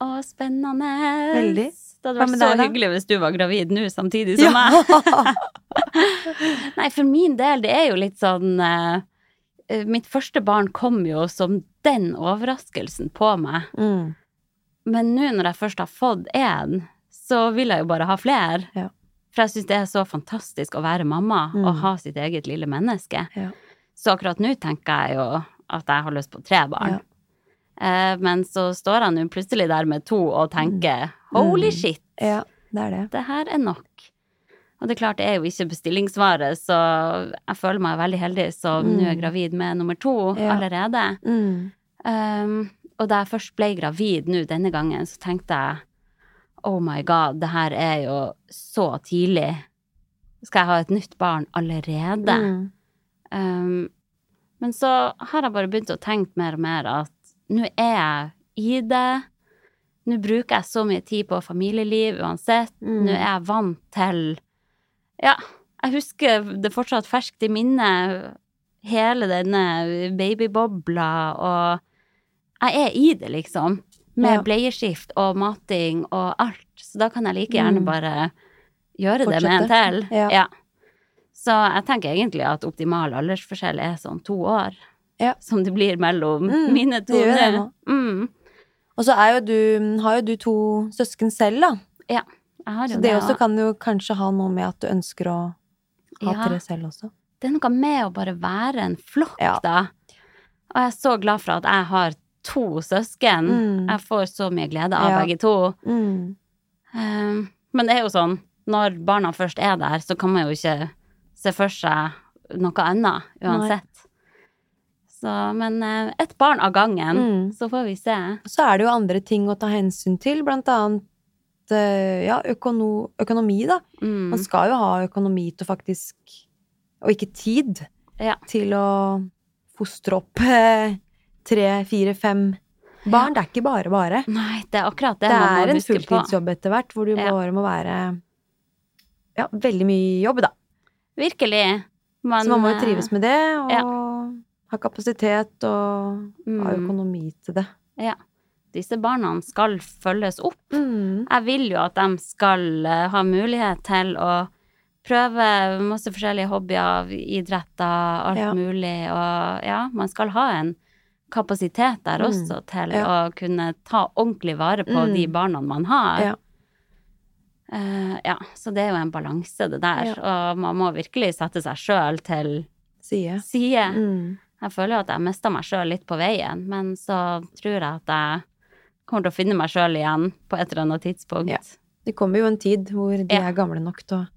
Å, spennende. Veldig. Det hadde vært så deg, hyggelig hvis du var gravid nå samtidig som meg. <laughs> Nei, for min del, det er jo litt sånn eh, Mitt første barn kom jo som den overraskelsen på meg. mm. Men nå når jeg først har fått én, så vil jeg jo bare ha flere. Ja. For jeg syns det er så fantastisk å være mamma Mm. og ha sitt eget lille menneske. Ja. Så akkurat nå tenker jeg jo at jeg har lyst på tre barn. Ja. Eh, men så står jeg nå plutselig der med to og tenker holy Mm. shit, ja, det er det. det her er nok. Og det er klart, det er jo ikke bestillingsvare, så jeg føler meg veldig heldig som nå er jeg gravid med nummer to Ja. allerede. Mm. Um, og da jeg først ble gravid nå denne gangen, så tenkte jeg oh my god, det her er jo så tidlig. Skal jeg ha et nytt barn allerede? Mm. Um, men så har jeg bare begynt å tenke mer og mer at nå er jeg i det. Nå bruker jeg så mye tid på familieliv uansett. Mm. Nå er jeg vant til Ja, jeg husker det fortsatt ferskt i minnet, hele denne babybobla, og jeg er i det, liksom. Med Ja. bleieskift og mating og alt. Så da kan jeg like gjerne Mm. bare gjøre det med en Fortsette. til. Ja. Så jeg tenker egentlig at optimal aldersforskjell er sånn to år. Ja. Som det blir mellom Mm, <laughs> mine to det det. Mm. Og så jo du, har jo du to søsken selv, da. Ja. Jeg har jo Så det også kan jo kanskje ha noe med at du ønsker å ha Ja. tre selv også. det er noe med å bare være en flokk, Ja. da. Og jeg er så glad for at jeg har to søsken. Mm. Jeg får så mye glede av Ja. begge to. Mm. Um, men det er jo sånn, når barna først er der, så kan man jo ikke se for seg noe annet uansett. Så, men uh, ett barn av gangen, Mm. så får vi se. Så er det jo andre ting å ta hensyn til, blant annet eh, ja, økono, økonomi, da. Mm. Man skal jo ha økonomi til faktisk Og ikke tid Ja. til å fostre opp eh, tre, fire, fem barn. Det er ikke bare bare. Nei, det er akkurat det, Det, er en fulltidsjobb etter hvert, hvor du Ja. bare må være Ja, veldig mye jobb, da. Virkelig. Man, Så man må jo eh, trives med det, og ja. ha kapasitet og ha mm, økonomi til det. Ja. Disse barna skal følges opp. Mm. Jeg vil jo at de skal eh, ha mulighet til å prøve masse forskjellige hobbyer, idretter, alt Ja. mulig, og ja, man skal ha en kapasitet der Mm. også til Ja. å kunne ta ordentlig vare på Mm. de barna man har. Ja. Uh, ja, så det er jo en balanse, det der, og man må virkelig sette seg sjøl til Side. side. Mm. Jeg føler jo at jeg mista meg sjøl litt på veien, men så tror jeg at jeg kommer til å finne meg sjøl igjen på et eller annet tidspunkt. Ja. Det kommer jo en tid hvor de Ja. er gamle nok til å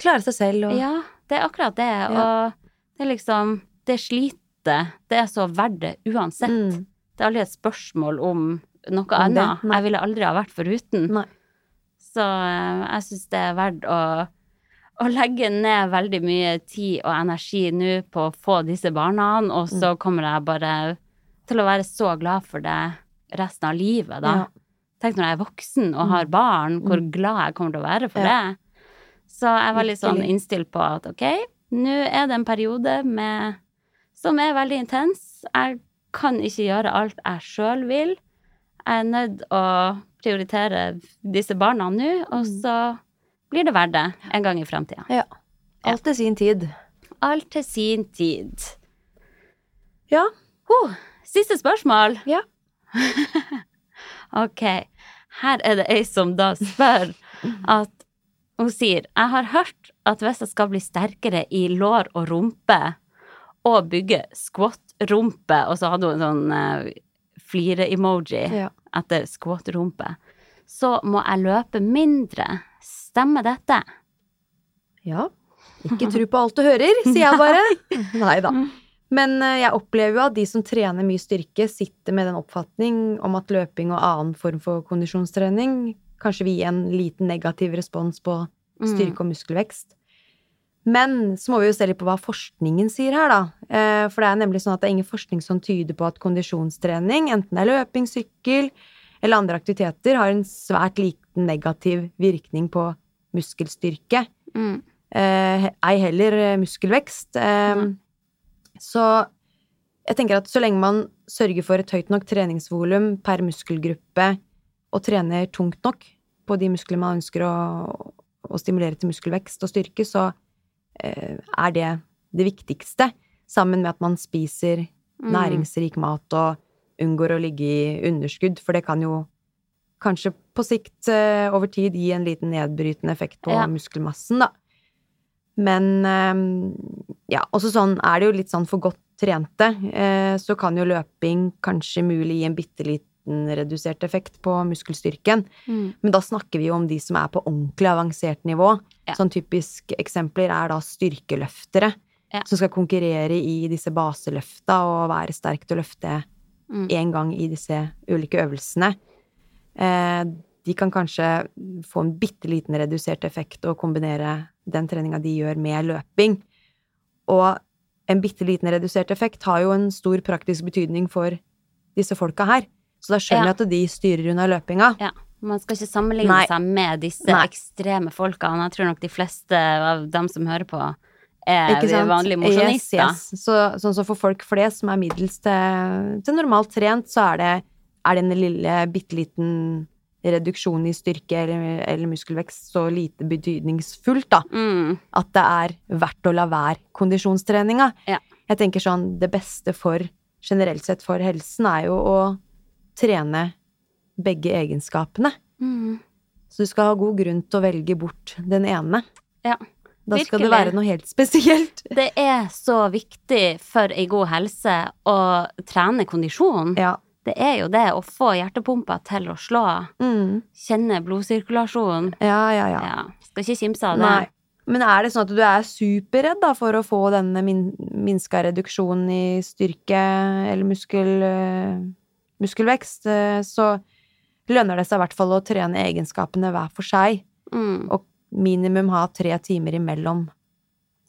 klare seg selv og Ja, det er akkurat det. Ja. Og det er liksom Det slitet, det er så verdt det uansett. Mm. Det er aldri et spørsmål om noe annet. Jeg ville aldri ha vært foruten. Nei. Så eh, jeg syns det er verdt å, å legge ned veldig mye tid og energi nå på å få disse barna, og Mm. så kommer jeg bare til å være så glad for det resten av livet, da. Ja. Tenk når jeg er voksen og har Mm. barn, hvor Mm. glad jeg kommer til å være for Ja. det. Så jeg var litt sånn innstilt på at ok, nå er det en periode med, som er veldig intens. Jeg kan ikke gjøre alt jeg sjøl vil. Jeg er nødt å prioritere disse barna nå, og Mm. så blir det verdt det en gang i framtida. Ja. Alt til sin tid. Alt til sin tid. Ja. Oh, siste spørsmål. Ja. <laughs> ok. Her er det ei som da spør at hun sier Jeg har hørt at hvis jeg skal bli sterkere i lår og rumpe og bygge squat-rumpe, og så hadde hun en sånn uh, flire-emoji Ja. etter squat-rumpe, så må jeg løpe mindre. Stemmer dette? ja. Ikke tro på alt du hører, sier jeg bare. <laughs> Nei da. Men eh, jeg opplever jo at de som trener mye styrke, sitter med den oppfatning om at løping og annen form for kondisjonstrening kanskje vil gi en liten negativ respons på styrke og muskelvekst. Men så må vi jo se litt på hva forskningen sier her, da. Eh, For det er nemlig sånn at det er ingen forskning som tyder på at kondisjonstrening, enten det er løping, sykkel eller andre aktiviteter, har en svært liten negativ virkning på muskelstyrke. Mm. Eh, ei heller eh, muskelvekst. Mm. Så jeg tenker at så lenge man sørger for et høyt nok treningsvolum per muskelgruppe og trener tungt nok på de musklene man ønsker å, å stimulere til muskelvekst og styrke, så er det det viktigste, sammen med at man spiser Mm. næringsrik mat og unngår å ligge i underskudd, for det kan jo kanskje på sikt eh, over tid gi en liten nedbrytende effekt på Ja. muskelmassen, da. Men eh, ja, også sånn er det jo litt sånn for godt trente, eh, så kan jo løping kanskje mulig gi en bitte liten redusert effekt på muskelstyrken. Mm. Men da snakker vi jo om de som er på ordentlig avansert nivå. Ja. Sånn typisk eksempler er da styrkeløftere. Ja. Som skal konkurrere i disse baseløfta og være sterk til å løfte Mm. gang i disse ulike øvelsene. Eh, de kan kanskje få en bitte liten redusert effekt og kombinere den treninga de gjør, med løping. Og en bitte liten redusert effekt har jo en stor praktisk betydning for disse folka her. Så da skjønner Ja. jeg at de styrer unna løpinga. Ja, man skal ikke sammenligne Nei. seg med disse Nei. ekstreme folkene. Jeg tror nok de fleste av dem som hører på, er vanlige mosjonister. Yes, yes. Så, sånn som for folk flest som er middels til, til normalt trent, så er det, er det en lille, bitte liten reduksjon i styrke eller, eller muskelvekst så lite betydningsfullt, da. Mm. At det er verdt å la være kondisjonstreninga. Ja. Jeg tenker sånn, det beste for, generelt sett for helsen, er jo å trene begge egenskapene. Mm. Så du skal ha god grunn til å velge bort den ene. Ja. Da skal det være noe helt spesielt. <laughs> Det er så viktig for ei god helse å trene kondisjon. Ja. Det er jo det å få hjertepumpa til å slå, Mm. kjenne blodsirkulasjon. Ja, ja, ja. Ja, skal ikke kimse av det. Nei. Men er det sånn at du er superredd da for å få denne min minska reduksjonen i styrke eller muskel, eh, muskelvekst, eh, så lønner det seg i hvert fall å trene egenskapene hver for seg, Mm. og minimum ha tre timer imellom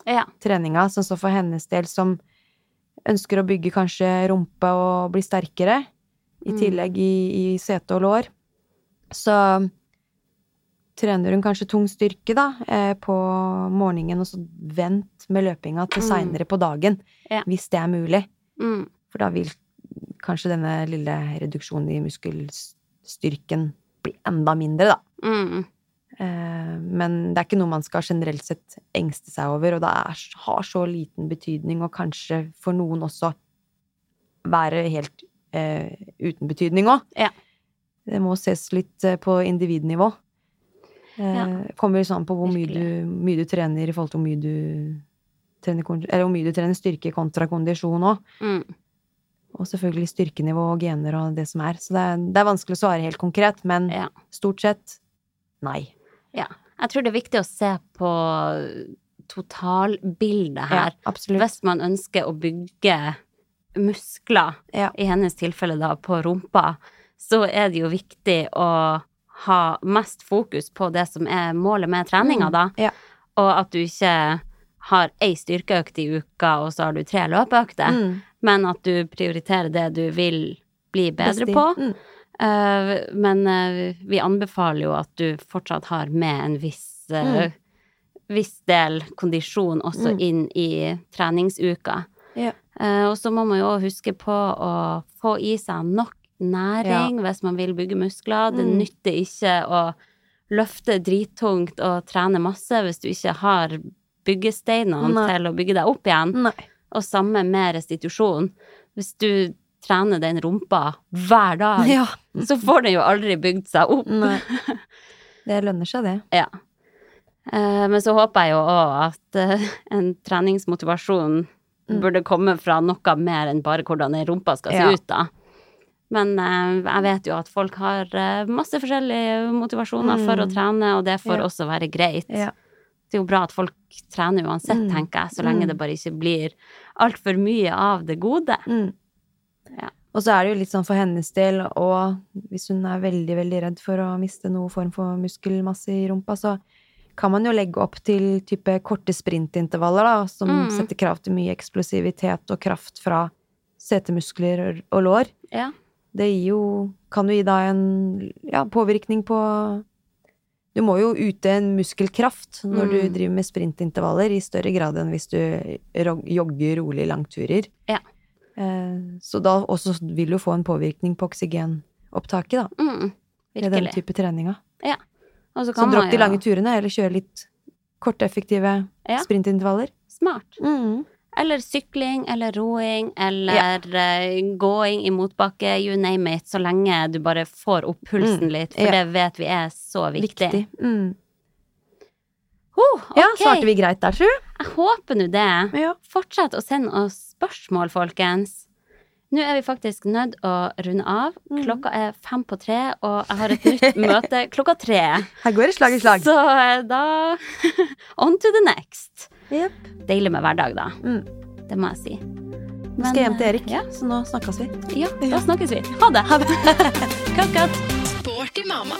Ja. treninga, sånn som for hennes del som ønsker å bygge kanskje rumpe og bli sterkere, i Mm. tillegg i, i sete og lår. Så trener hun kanskje tung styrke, da, eh, på morgenen, og så vent med løpinga til Mm. seinere på dagen, Ja. hvis det er mulig. Mm. For da vil kanskje denne lille reduksjonen i muskelstyrken blir enda mindre, da. Mm. Eh, Men det er ikke noe man skal generelt sett engste seg over, og det er, har så liten betydning, og kanskje for noen også være helt eh, uten betydning òg. Ja. Det må ses litt eh, på individnivå. Eh, Ja. Kommer sånn på hvor mye du, mye du trener i forhold til hvor mye du trener, eller hvor mye du trener styrke kontra kondisjon òg. Mm. Og selvfølgelig styrkenivå og gener og det som er. Så det er, det er vanskelig å svare helt konkret, men Ja. stort sett nei. ja. Jeg tror det er viktig å se på totalbildet her. Ja, absolutt. Hvis man ønsker å bygge muskler, Ja. i hennes tilfelle da på rumpa, så er det jo viktig å ha mest fokus på det som er målet med treninga, da. Mm, Ja. Og at du ikke har ei styrkeøkt i uka, og så har du tre løpeøkter, Mm. Men at du prioriterer det du vil bli bedre på. Mm. Uh, men uh, vi anbefaler jo at du fortsatt har med en viss, eh, viss del kondisjon også Mm. inn i treningsuka. Ja. Og så må man jo også huske på å få i seg nok næring hvis man vil bygge muskler. Det Mm. nytter ikke å løfte drittungt og trene masse hvis du ikke har byggesteinene Nei. til å bygge deg opp igjen. Nei. Og samme med restitusjon. Hvis du trener den rumpa hver dag, <laughs> Ja. så får den jo aldri bygd seg opp. Nei. <laughs> Det lønner seg, det. Ja. Eh, men så håper jeg jo òg at eh, en treningsmotivasjon Mm. burde komme fra noe mer enn bare hvordan den rumpa skal se Ja. ut, da. Men eh, jeg vet jo at folk har masse forskjellige motivasjoner for å Mm. trene, og det får Ja. også være greit. Ja. Det er jo bra at folk trener uansett, Mm. tenker jeg, så lenge Mm. det bare ikke blir altfor mye av det gode. Mm. Ja. Og så er det jo litt sånn for hennes del, og hvis hun er veldig, veldig redd for å miste noe form for muskelmasse i rumpa, så kan man jo legge opp til type korte sprintintervaller, da, som Mm. setter krav til mye eksplosivitet og kraft fra setemuskler og lår. Ja. Det gir jo Kan jo gi da en ja, påvirkning på Du må jo ute en muskelkraft når du Mm. driver med sprintintervaller, i større grad enn hvis du jogger rolig langturer. Ja. Eh, så da også vil du få en påvirkning på oksygenopptaket, da, Mm, i den type treninga. Og så dropp de lange turene, eller kjør litt korteffektive Ja. sprintintervaller. Smart. Mm. Eller sykling, eller roing, eller ja. gåing i motbakke, you name it, så lenge du bare får opp pulsen Mm, litt, for ja. det vet vi er så viktig. Viktig. Mm. Oh, Ja, svarte vi greit der, tru? Jeg håper nå det. Ja. Fortsett å sende oss spørsmål, folkens. Nå er vi faktisk nødt å runde av. Mm. Klokka er fem på tre, og jeg har et nytt <laughs> møte klokka tre. Her går det slag i slag. Så eh, da <laughs> On to the next. Jep. Deilig med hverdag, da. Mm. Det må jeg si. Nå skal jeg hjem til Erik, Ja, så nå snakkes vi. ja, da snakkes vi. Ha det. Ha det. <laughs> Sporty mamma.